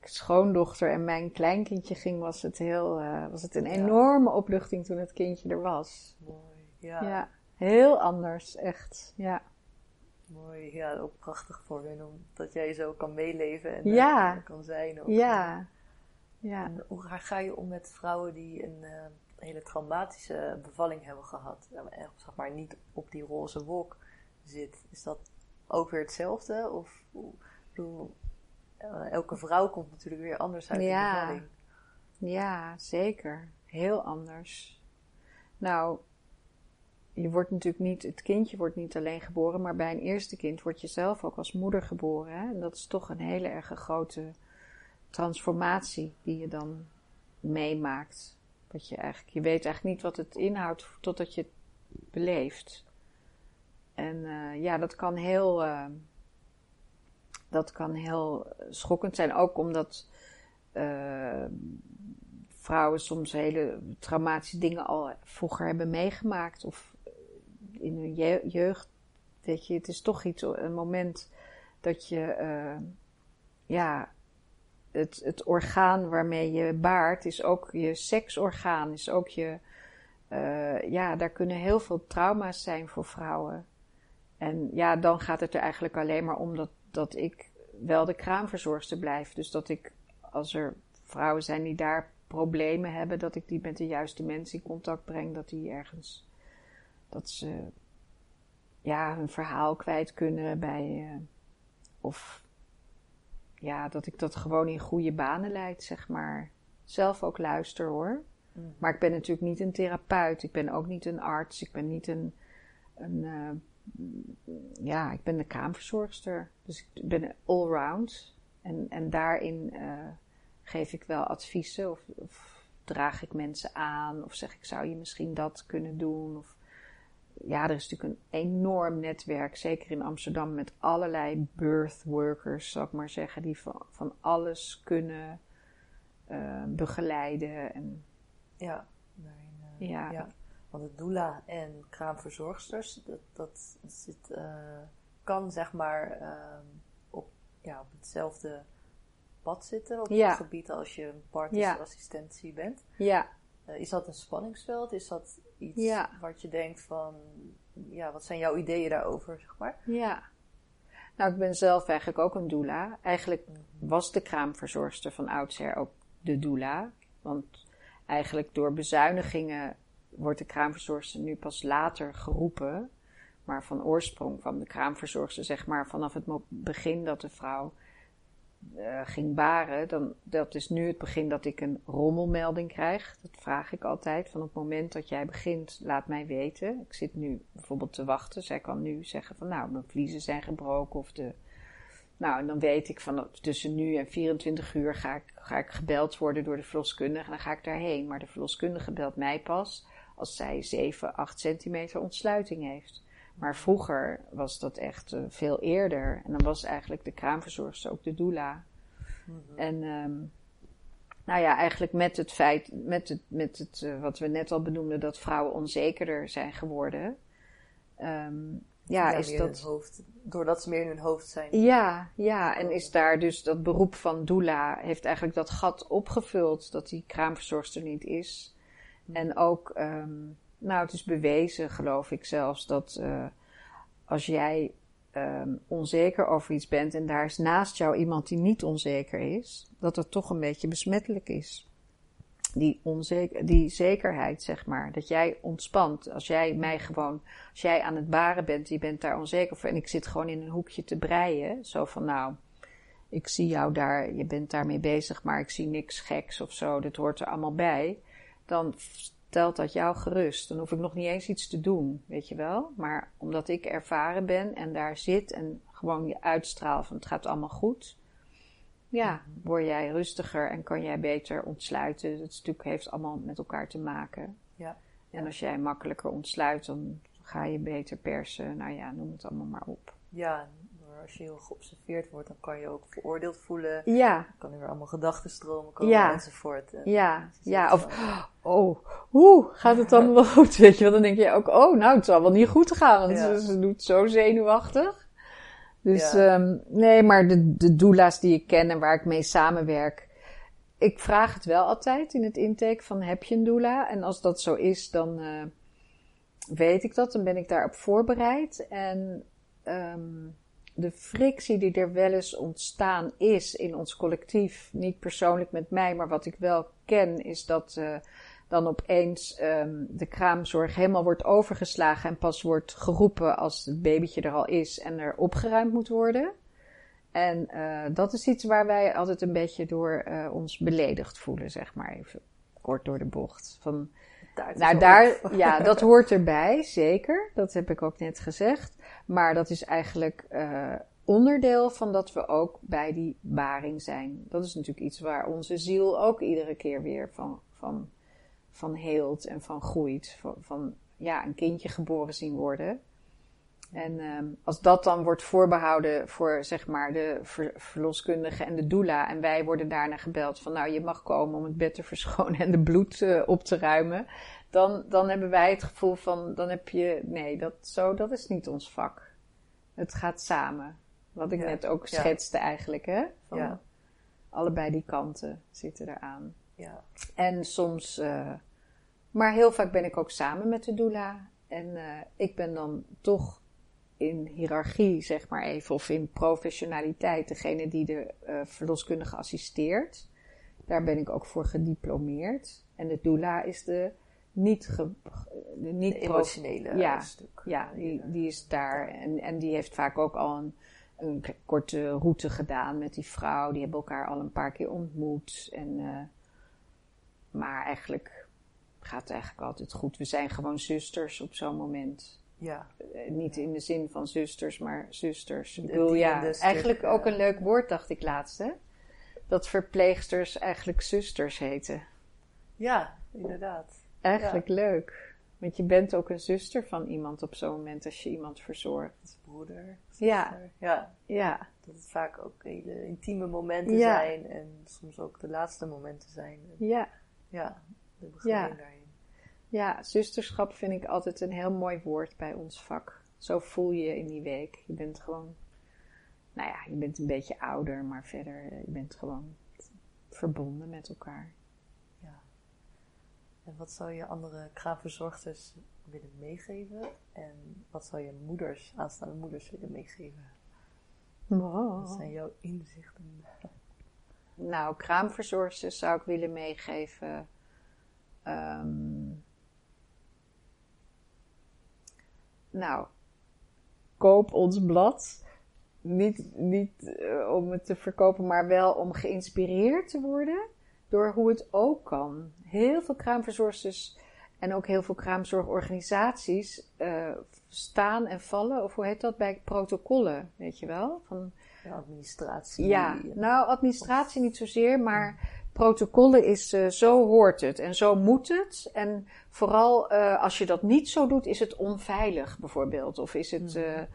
schoondochter en mijn kleinkindje ging, was het, heel, uh, was het een enorme opluchting toen het kindje er was. Mooi, ja. Ja, heel anders, echt, ja. Mooi, ja, ook prachtig voor hen, omdat jij zo kan meeleven en ja. kan zijn. Ook. Ja, ja. En hoe ga je om met vrouwen die een... Uh, hele traumatische bevalling hebben gehad, en zeg maar niet op die roze wolk zit, is dat ook weer hetzelfde? Of bedoel, uh, elke vrouw komt natuurlijk weer anders uit ja. de bevalling. Ja, zeker. Heel anders. Nou, je wordt natuurlijk niet, het kindje wordt niet alleen geboren, maar bij een eerste kind word je zelf ook als moeder geboren. Hè? En dat is toch een hele erg grote transformatie die je dan meemaakt. Dat je eigenlijk, je weet eigenlijk niet wat het inhoudt totdat je het beleeft. En uh, ja, dat kan heel, uh, dat kan heel schokkend zijn. Ook omdat uh, vrouwen soms hele traumatische dingen al vroeger hebben meegemaakt. Of in hun je jeugd, weet je, het is toch iets, een moment dat je, uh, ja, het, het orgaan waarmee je baart is ook je seksorgaan, is ook je, uh, ja, daar kunnen heel veel trauma's zijn voor vrouwen. En ja, dan gaat het er eigenlijk alleen maar om dat, dat ik wel de kraamverzorgster blijf. Dus dat ik, als er vrouwen zijn die daar problemen hebben, dat ik die met de juiste mensen in contact breng, dat die ergens, dat ze ja, hun verhaal kwijt kunnen bij, uh, of ja, dat ik dat gewoon in goede banen leid, zeg maar. Zelf ook luister hoor. Mm. Maar ik ben natuurlijk niet een therapeut, ik ben ook niet een arts, ik ben niet een, een uh, ja, ik ben de kraamverzorgster. Dus ik ben allround. En, en daarin uh, geef ik wel adviezen of, of, draag ik mensen aan of zeg ik zou je misschien dat kunnen doen. Of, ja, er is natuurlijk een enorm netwerk, zeker in Amsterdam, met allerlei birth workers, zal ik maar zeggen, die van, van alles kunnen uh, begeleiden. En, ja, daarin, uh, ja. ja. Want de doula en kraamverzorgsters, dat, dat zit, uh, kan zeg maar op, ja, op hetzelfde pad zitten op ja. het gebied als je een partnerassistentie ja. bent. Ja. Uh, is dat een spanningsveld? Is dat iets ja. wat je denkt van, ja, wat zijn jouw ideeën daarover, zeg maar? Ja. Nou, ik ben zelf eigenlijk ook een doula. Eigenlijk was de kraamverzorgster van oudsher ook de doula. Want eigenlijk door bezuinigingen wordt de kraamverzorgster nu pas later geroepen. Maar van oorsprong van de kraamverzorgster, zeg maar, vanaf het begin dat de vrouw uh, ging baren, dan, dat is nu het begin dat ik een rommelmelding krijg. Dat vraag ik altijd. Van op het moment dat jij begint, laat mij weten. Ik zit nu bijvoorbeeld te wachten. Zij kan nu zeggen van nou, mijn vliezen zijn gebroken of de... Nou, en dan weet ik van tussen nu en 24 uur ga ik, ga ik gebeld worden door de verloskundige en dan ga ik daarheen. Maar de verloskundige belt mij pas als zij 7, 8 centimeter ontsluiting heeft. Maar vroeger was dat echt uh, veel eerder. En dan was eigenlijk de kraamverzorgster ook de doula. Mm -hmm. En um, nou ja, eigenlijk met het feit, met het, met het uh, wat we net al benoemden, dat vrouwen onzekerder zijn geworden. Um, ja, ja, is dat. Hoofd, doordat ze meer in hun hoofd zijn. Ja, ja, en is daar dus dat beroep van doula, heeft eigenlijk dat gat opgevuld dat die kraamverzorgster niet is. Mm. En ook. Um, nou, het is bewezen, geloof ik zelfs, dat uh, als jij um, onzeker over iets bent en daar is naast jou iemand die niet onzeker is, dat het toch een beetje besmettelijk is. Die, onzeker, die zekerheid, zeg maar. Dat jij ontspant. Als jij mij gewoon, als jij aan het baren bent, je bent daar onzeker over en ik zit gewoon in een hoekje te breien. Zo van, nou, ik zie jou daar, je bent daarmee bezig, maar ik zie niks geks of zo. Dat hoort er allemaal bij. Dan stelt dat jou gerust. Dan hoef ik nog niet eens iets te doen, weet je wel. Maar omdat ik ervaren ben en daar zit en gewoon je uitstraal van het gaat allemaal goed. Ja, word jij rustiger en kan jij beter ontsluiten. Dat stuk heeft allemaal met elkaar te maken. Ja. En als jij makkelijker ontsluit, dan ga je beter persen. Nou ja, noem het allemaal maar op. Ja, als je heel geobserveerd wordt, dan kan je ook veroordeeld voelen. Ja. Dan kan er weer allemaal gedachtenstromen komen ja. enzovoort. En ja, ja. Of, oh, hoe gaat het dan wel goed? Weet je wel, dan denk je ook, oh, nou, het zal wel niet goed gaan, want ja. ze, doet zo zenuwachtig. Dus, ja. um, nee, maar de, de doula's die ik ken en waar ik mee samenwerk, ik vraag het wel altijd in het intake van, heb je een doula? En als dat zo is, dan uh, weet ik dat, dan ben ik daarop voorbereid. En... Um, de frictie die er wel eens ontstaan is in ons collectief, niet persoonlijk met mij, maar wat ik wel ken, is dat uh, dan opeens um, de kraamzorg helemaal wordt overgeslagen en pas wordt geroepen als het babytje er al is en er opgeruimd moet worden. En uh, dat is iets waar wij altijd een beetje door uh, ons beledigd voelen, zeg maar even kort door de bocht. Van, nou, daar, ja, dat hoort erbij, zeker. Dat heb ik ook net gezegd. Maar dat is eigenlijk uh, onderdeel van dat we ook bij die baring zijn. Dat is natuurlijk iets waar onze ziel ook iedere keer weer van, van, van heelt en van groeit. Van, van ja, een kindje geboren zien worden. En um, als dat dan wordt voorbehouden voor zeg maar de ver verloskundige en de doula. En wij worden daarna gebeld van nou je mag komen om het bed te verschonen en de bloed uh, op te ruimen. Dan, dan hebben wij het gevoel van dan heb je nee dat, zo, dat is niet ons vak. Het gaat samen. Wat ik net ook schetste eigenlijk, hè? Van ja. Allebei die kanten zitten eraan. Ja. En soms, uh, maar heel vaak ben ik ook samen met de doula. En uh, ik ben dan toch in hiërarchie, zeg maar even, of in professionaliteit, degene die de uh, verloskundige assisteert. Daar ben ik ook voor gediplomeerd. En de doula is de niet, ge, de niet de emotionele ja, stuk. Ja, die, die is daar. En, en die heeft vaak ook al een, een korte route gedaan met die vrouw. Die hebben elkaar al een paar keer ontmoet. En, uh, maar eigenlijk gaat het eigenlijk altijd goed. We zijn gewoon zusters op zo'n moment. Ja. Uh, niet in de zin van zusters, maar zusters. Ik bedoel, ja, eigenlijk ook een leuk woord, dacht ik laatst, hè? Dat verpleegsters eigenlijk zusters heten. Ja, inderdaad. Eigenlijk leuk. Want je bent ook een zuster van iemand op zo'n moment als je iemand verzorgt. Broeder. Zuster. Ja. ja. Ja. Dat het vaak ook hele intieme momenten zijn en soms ook de laatste momenten zijn. Ja. Ja, de begeleiding daarin. Ja, zusterschap vind ik altijd een heel mooi woord bij ons vak. Zo voel je je in die week. Je bent gewoon, nou ja, je bent een beetje ouder, maar verder, je bent gewoon verbonden met elkaar. En wat zou je andere kraamverzorgsters willen meegeven? En wat zou je moeders, aanstaande moeders willen meegeven? Wow. Wat zijn jouw inzichten? Nou, kraamverzorgsters zou ik willen meegeven. Um, nou, koop ons blad. Niet, niet uh, om het te verkopen, maar wel om geïnspireerd te worden door hoe het ook kan. Heel veel kraamverzorgsters en ook heel veel kraamzorgorganisaties uh, staan en vallen, of hoe heet dat, bij protocollen, weet je wel? Van, administratie. Ja, nou, administratie niet zozeer, maar protocollen is uh, zo hoort het en zo moet het. En vooral uh, als je dat niet zo doet, is het onveilig bijvoorbeeld. Of is het... Hmm.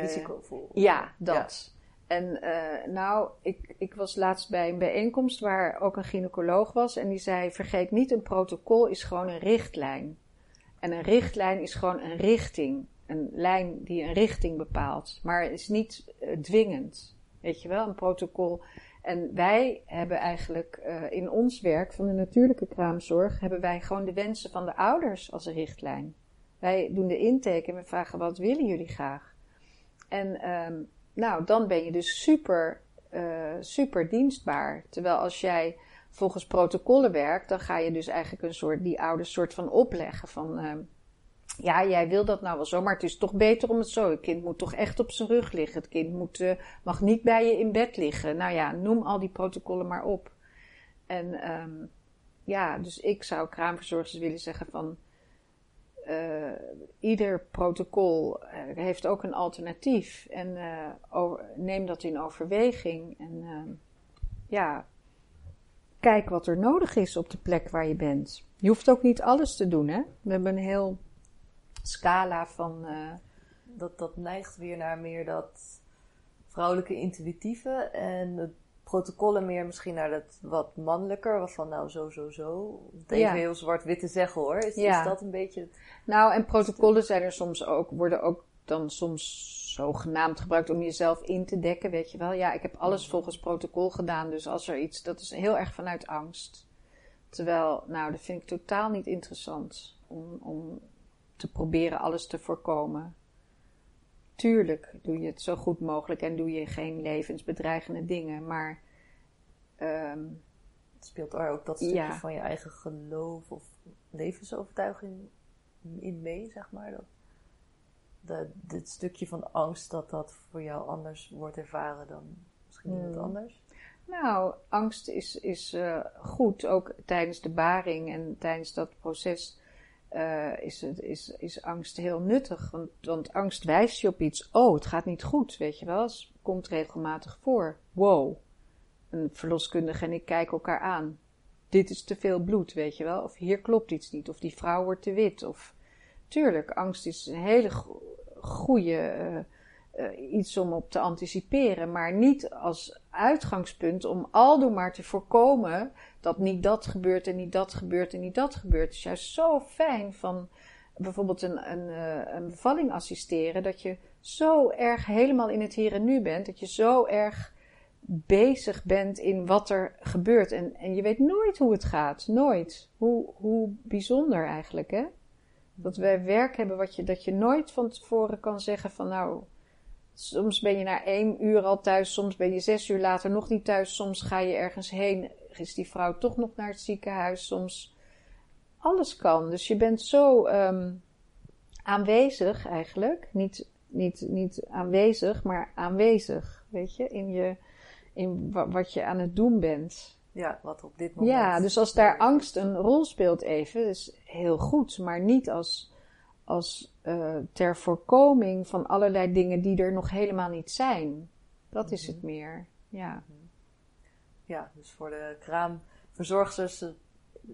Risicovol. Ja, dat. En uh, nou, ik, ik was laatst bij een bijeenkomst waar ook een gynaecoloog was. En die zei: Vergeet niet, een protocol is gewoon een richtlijn. En een richtlijn is gewoon een richting. Een lijn die een richting bepaalt. Maar het is niet uh, dwingend. Weet je wel, een protocol. En wij hebben eigenlijk uh, in ons werk van de natuurlijke kraamzorg. hebben wij gewoon de wensen van de ouders als richtlijn. Wij doen de intake en we vragen: Wat willen jullie graag? En. Um, nou, dan ben je dus super, uh, super dienstbaar. Terwijl als jij volgens protocollen werkt, dan ga je dus eigenlijk een soort, die ouders soort van opleggen van, uh, ja, jij wil dat nou wel zo, maar het is toch beter om het zo. Het kind moet toch echt op zijn rug liggen. Het kind moet, uh, mag niet bij je in bed liggen. Nou ja, noem al die protocollen maar op. En um, ja, dus ik zou kraamverzorgers willen zeggen van, uh, ieder protocol uh, heeft ook een alternatief. En neem dat in overweging. En ja, kijk wat er nodig is op de plek waar je bent. Je hoeft ook niet alles te doen, hè? We hebben een heel scala van. dat, dat neigt weer naar meer dat vrouwelijke intuïtieve en het protocollen meer misschien naar dat wat mannelijker, wat van nou zo, zo, zo. Het even heel zwart-wit te zeggen hoor. Is, is, dat een beetje... Nou, en protocollen zijn er soms ook, worden ook dan soms zogenaamd gebruikt om jezelf in te dekken, weet je wel. Ja, ik heb alles mm. volgens protocol gedaan, dus als er iets, dat is heel erg vanuit angst. Terwijl, nou, dat vind ik totaal niet interessant om, om te proberen alles te voorkomen. Tuurlijk doe je het zo goed mogelijk en doe je geen levensbedreigende dingen, maar. Um, speelt er ook dat stukje van je eigen geloof of levensovertuiging in mee, zeg maar? Dat, dat, dit stukje van angst, dat dat voor jou anders wordt ervaren dan misschien iemand hmm. anders? Nou, angst is, is uh, goed, ook tijdens de baring en tijdens dat proces uh, is, is, is angst heel nuttig. Want, want angst wijst je op iets. Oh, het gaat niet goed, weet je wel. Het komt regelmatig voor. Wow. Een verloskundige en ik kijken elkaar aan. Dit is te veel bloed, weet je wel. Of hier klopt iets niet. Of die vrouw wordt te wit. Of... Tuurlijk, angst is een hele goede uh, iets om op te anticiperen. Maar niet als uitgangspunt om aldoor maar te voorkomen dat niet dat gebeurt en niet dat gebeurt en niet dat gebeurt. Het is juist zo fijn van bijvoorbeeld een, een, eh, een bevalling assisteren, dat je zo erg helemaal in het hier en nu bent. Dat je zo erg bezig bent in wat er gebeurt. En, en je weet nooit hoe het gaat. Nooit. Hoe, hoe bijzonder eigenlijk, hè? Dat wij werk hebben wat je, dat je nooit van tevoren kan zeggen van nou, soms ben je na één uur al thuis, soms ben je zes uur later nog niet thuis, soms ga je ergens heen, is die vrouw toch nog naar het ziekenhuis, soms alles kan. Dus je bent zo um, aanwezig eigenlijk, niet, niet, niet aanwezig, maar aanwezig, weet je, in, je, in wat je aan het doen bent. Ja, wat op dit moment. Ja, dus als daar angst een rol speelt even, is heel goed, maar niet als, als uh, ter voorkoming van allerlei dingen die er nog helemaal niet zijn. Dat is het mhm. meer, ja. Mhm. Ja, dus voor de kraamverzorgsters,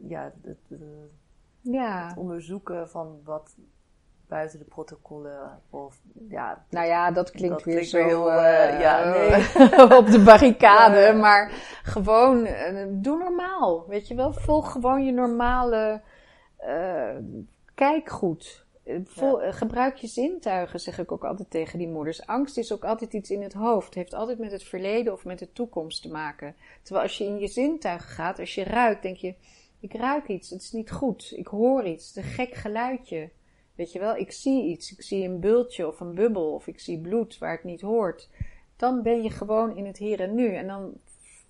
ja, het, ja. het onderzoeken van wat buiten de protocollen. Of, ja, nou ja, dat klinkt weer zo heel, uh, ja, nee. op de barricade. maar gewoon, doe normaal. Weet je wel, volg gewoon je normale. Uh, kijk goed. Vol, Gebruik je zintuigen, zeg ik ook altijd tegen die moeders. Angst is ook altijd iets in het hoofd. Het heeft altijd met het verleden of met de toekomst te maken. Terwijl als je in je zintuigen gaat, als je ruikt, denk je: ik ruik iets, het is niet goed. Ik hoor iets, het is een gek geluidje. Weet je wel, ik zie iets. Ik zie een bultje of een bubbel of ik zie bloed waar het niet hoort. Dan ben je gewoon in het hier en nu. En dan,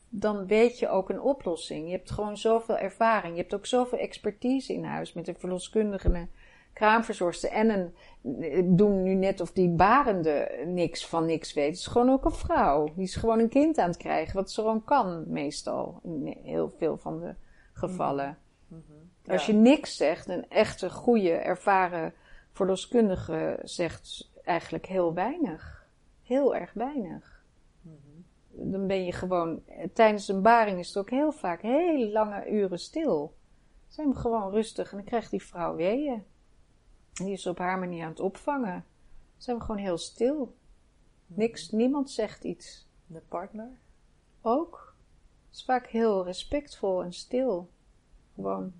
dan weet je ook een oplossing. Je hebt gewoon zoveel ervaring. Je hebt ook zoveel expertise in huis met een verloskundige, een kraamverzorgster en een. Ik doe nu net of die barende niks van niks weet. Het is gewoon ook een vrouw. Die is gewoon een kind aan het krijgen, wat ze gewoon kan, meestal. In heel veel van de gevallen. Als je niks zegt, een echte, goede, ervaren verloskundige zegt eigenlijk heel weinig. Heel erg weinig. Mhm. Dan ben je gewoon, tijdens een baring is het ook heel vaak heel lange uren stil. Zijn we gewoon rustig en dan krijgt die vrouw weeën. Die is op haar manier aan het opvangen. Zijn we gewoon heel stil. Niks, niemand zegt iets. De partner? Ook. Het is vaak heel respectvol en stil. Gewoon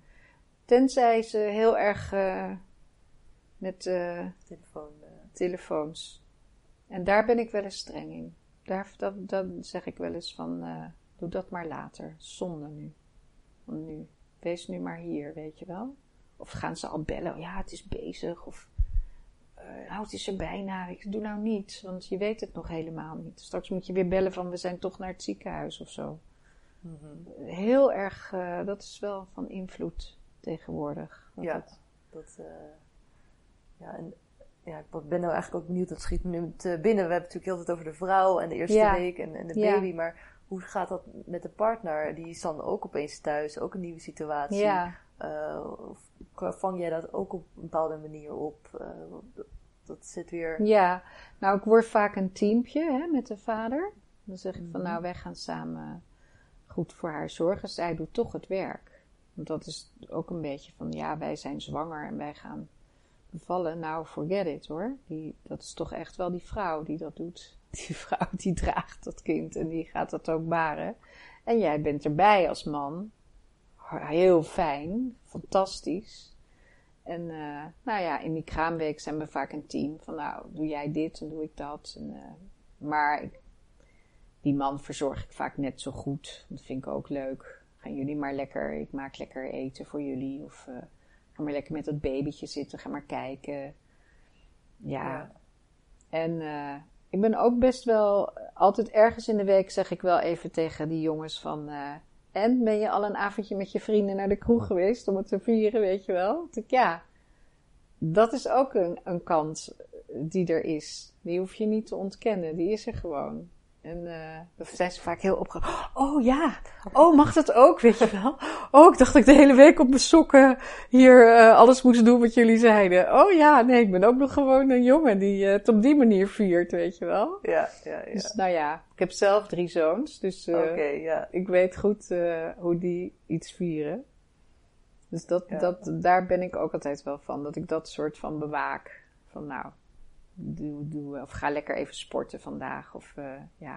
Tenzij ze heel erg uh, met uh, Telefoon, uh. telefoons. En daar ben ik wel eens streng in. Daar, dat, dat zeg ik wel eens van, doe dat maar later. Zonde nu. Nu. Wees nu maar hier, weet je wel. Of gaan ze al bellen, ja, het is bezig. Of, nou, het is er bijna. Ik doe nou niet, want je weet het nog helemaal niet. Straks moet je weer bellen van, we zijn toch naar het ziekenhuis of zo. Mm -hmm. Heel erg, dat is wel van invloed tegenwoordig. Ja, dat, uh, ja, en ja, ik ben nou eigenlijk ook benieuwd, dat schiet me nu binnen. We hebben natuurlijk heel veel over de vrouw en de eerste week en, en de baby, maar hoe gaat dat met de partner? Die is dan ook opeens thuis, ook een nieuwe situatie. Ja. Uh, vang jij dat ook op een bepaalde manier op? Uh, dat, zit weer... Ja, nou ik word vaak een teampje hè, met de vader. Dan zeg ik van mhm. nou wij gaan samen goed voor haar zorgen. Zij doet toch het werk. Want dat is ook een beetje van, ja, wij zijn zwanger en wij gaan bevallen. Nou, forget it hoor. Die, dat is toch echt wel die vrouw die dat doet. Die vrouw die draagt dat kind en die gaat dat ook baren. En jij bent erbij als man. Heel fijn, fantastisch. En uh, nou ja, in die kraamweek zijn we vaak een team. Van nou, doe jij dit en doe ik dat. En, uh, maar ik, die man verzorg ik vaak net zo goed. Dat vind ik ook leuk gaan jullie maar lekker, ik maak lekker eten voor jullie. Of uh, ga maar lekker met dat babytje zitten, ga maar kijken. Ja. En uh, ik ben ook best wel, altijd ergens in de week zeg ik wel even tegen die jongens van... En ben je al een avondje met je vrienden naar de kroeg geweest om het te vieren, weet je wel? Ik, ja, dat is ook een, een kant die er is. Die hoef je niet te ontkennen, die is er gewoon. En uh, zijn ze vaak heel opgewonden. Oh ja, oh mag dat ook, weet je wel? Oh, ik dacht dat ik de hele week op mijn sokken hier uh, alles moest doen wat jullie zeiden. Oh ja, nee, ik ben ook nog gewoon een jongen die uh, het op die manier viert, weet je wel? Ja, ja, ja. Dus nou ja, ik heb zelf drie zoons, dus okay, ja. ik weet goed hoe die iets vieren. Dus dat, dat, daar ben ik ook altijd wel van, dat ik dat soort van bewaak. Van nou, doe, doe, of ga lekker even sporten vandaag. Of uh, ja,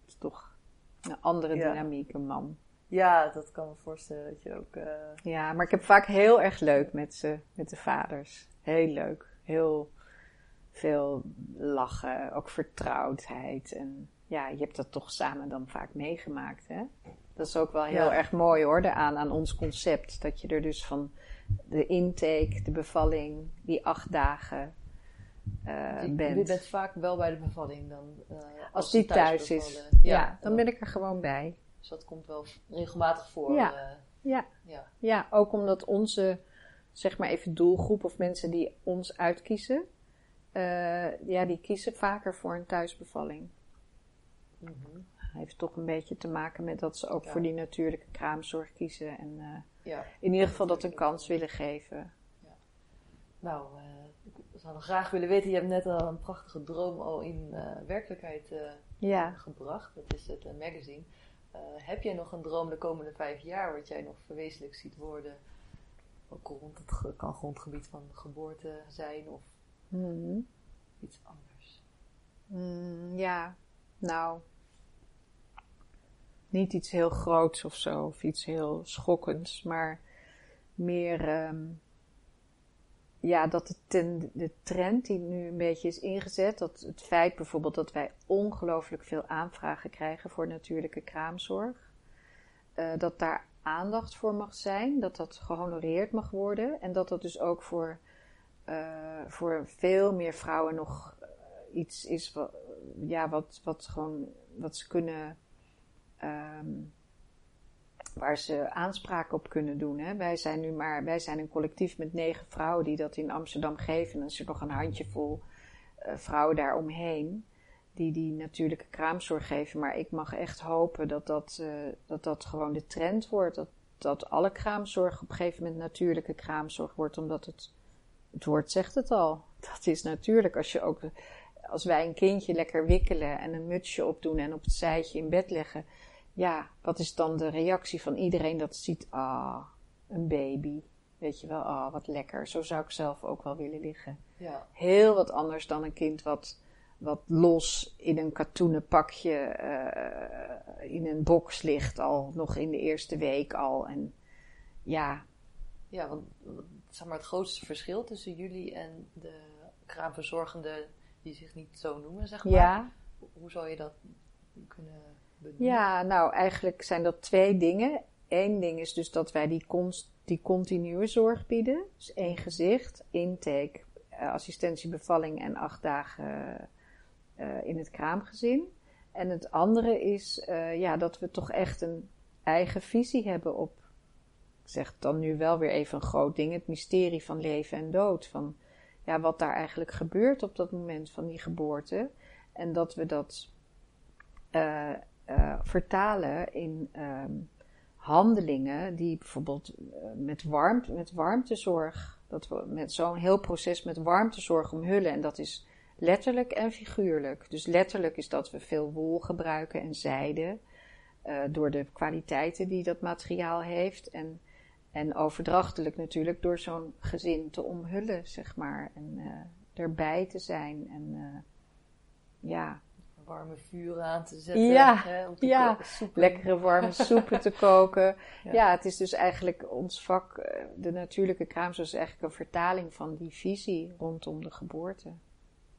het is toch een andere dynamiek, een man. Ja, dat kan me voorstellen dat je ook. Uh... Ja, maar ik heb vaak heel erg leuk met ze, met de vaders. Heel leuk. Heel veel lachen, ook vertrouwdheid. En ja, je hebt dat toch samen dan vaak meegemaakt. Hè? Dat is ook wel heel erg mooi hoor, aan, aan ons concept. Dat je er dus van de intake, de bevalling, die acht dagen uh, bent. Je bent vaak wel bij de bevalling dan. Uh, als, die thuis, is. Ja, dan ben ik er gewoon bij. Dus dat komt wel regelmatig voor. Ja, uh, ja. ja. ja ook omdat onze, zeg maar even doelgroep of mensen die ons uitkiezen, ja, die kiezen vaker voor een thuisbevalling. Mm heeft toch een beetje te maken met dat ze ook voor die natuurlijke kraamzorg kiezen. En ja. in ieder geval dat een kans willen geven. Ja. Nou, uh, ik zou graag willen weten, je hebt net al een prachtige droom al in uh, werkelijkheid ja. gebracht. Dat is het magazine. heb jij nog een droom de komende vijf jaar wat jij nog verwezenlijk ziet worden? Ook rond het kan grondgebied van geboorte zijn of mm iets anders? Mm, ja, nou, niet iets heel groots of zo, of iets heel schokkends, maar meer, um, ja, dat de, trend die nu een beetje is ingezet, dat het feit bijvoorbeeld dat wij ongelooflijk veel aanvragen krijgen voor natuurlijke kraamzorg, uh, dat daar aandacht voor mag zijn, dat dat gehonoreerd mag worden en dat dat dus ook voor, uh, voor veel meer vrouwen nog uh, iets is wat, ja, wat, wat gewoon, wat ze kunnen um, waar ze aanspraak op kunnen doen. Hè. Wij zijn nu maar, wij zijn een collectief met negen vrouwen die dat in Amsterdam geven. En er nog een handjevol uh, vrouwen daaromheen die die natuurlijke kraamzorg geven. Maar ik mag echt hopen dat dat, uh, dat, dat gewoon de trend wordt. Dat, dat alle kraamzorg op een gegeven moment natuurlijke kraamzorg wordt. Omdat het, het woord zegt het al. Dat is natuurlijk. Als je ook, als wij een kindje lekker wikkelen en een mutsje opdoen en op het zijtje in bed leggen ja, wat is dan de reactie van iedereen dat ziet? Ah, een baby. Weet je wel, ah, wat lekker. Zo zou ik zelf ook wel willen liggen. Ja. Heel wat anders dan een kind wat, wat los in een katoenen pakje uh, in een box ligt, al nog in de eerste week al. En ja. Ja, want zeg maar, het grootste verschil tussen jullie en de kraamverzorgenden die zich niet zo noemen, zeg maar. Ja. Hoe zou je dat kunnen ja, nou eigenlijk zijn dat twee dingen. Eén ding is dus dat wij die, die continue zorg bieden. Dus één gezicht, intake, uh, assistentie, bevalling en acht dagen uh, in het kraamgezin. En het andere is uh, ja, dat we toch echt een eigen visie hebben op, ik zeg dan nu wel weer even een groot ding, het mysterie van leven en dood. Van ja, wat daar eigenlijk gebeurt op dat moment van die geboorte. En dat we dat vertalen in um, handelingen die bijvoorbeeld uh, met, warmte, met warmtezorg, dat we met zo'n heel proces met warmtezorg omhullen. En dat is letterlijk en figuurlijk. Dus letterlijk is dat we veel wol gebruiken en zijde, uh, door de kwaliteiten die dat materiaal heeft. En, en overdrachtelijk natuurlijk door zo'n gezin te omhullen, zeg maar. En erbij te zijn. En ja, warme vuren aan te zetten. Ja, hè, om te ja. lekkere warme soepen te koken. Ja. het is dus eigenlijk ons vak, eh, de natuurlijke kraamzorg is eigenlijk een vertaling van die visie rondom de geboorte.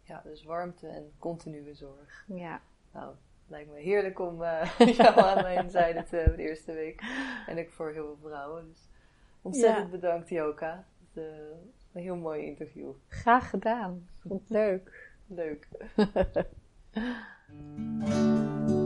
Ja, dus warmte en continue zorg. Ja. Nou, lijkt me heerlijk om uh, jou aan mijn zijde te hebben de eerste week. En ik voor heel veel vrouwen. Dus ontzettend bedankt, Joka. Het, uh, een heel mooi interview. Graag gedaan. Vond het leuk. Leuk. Música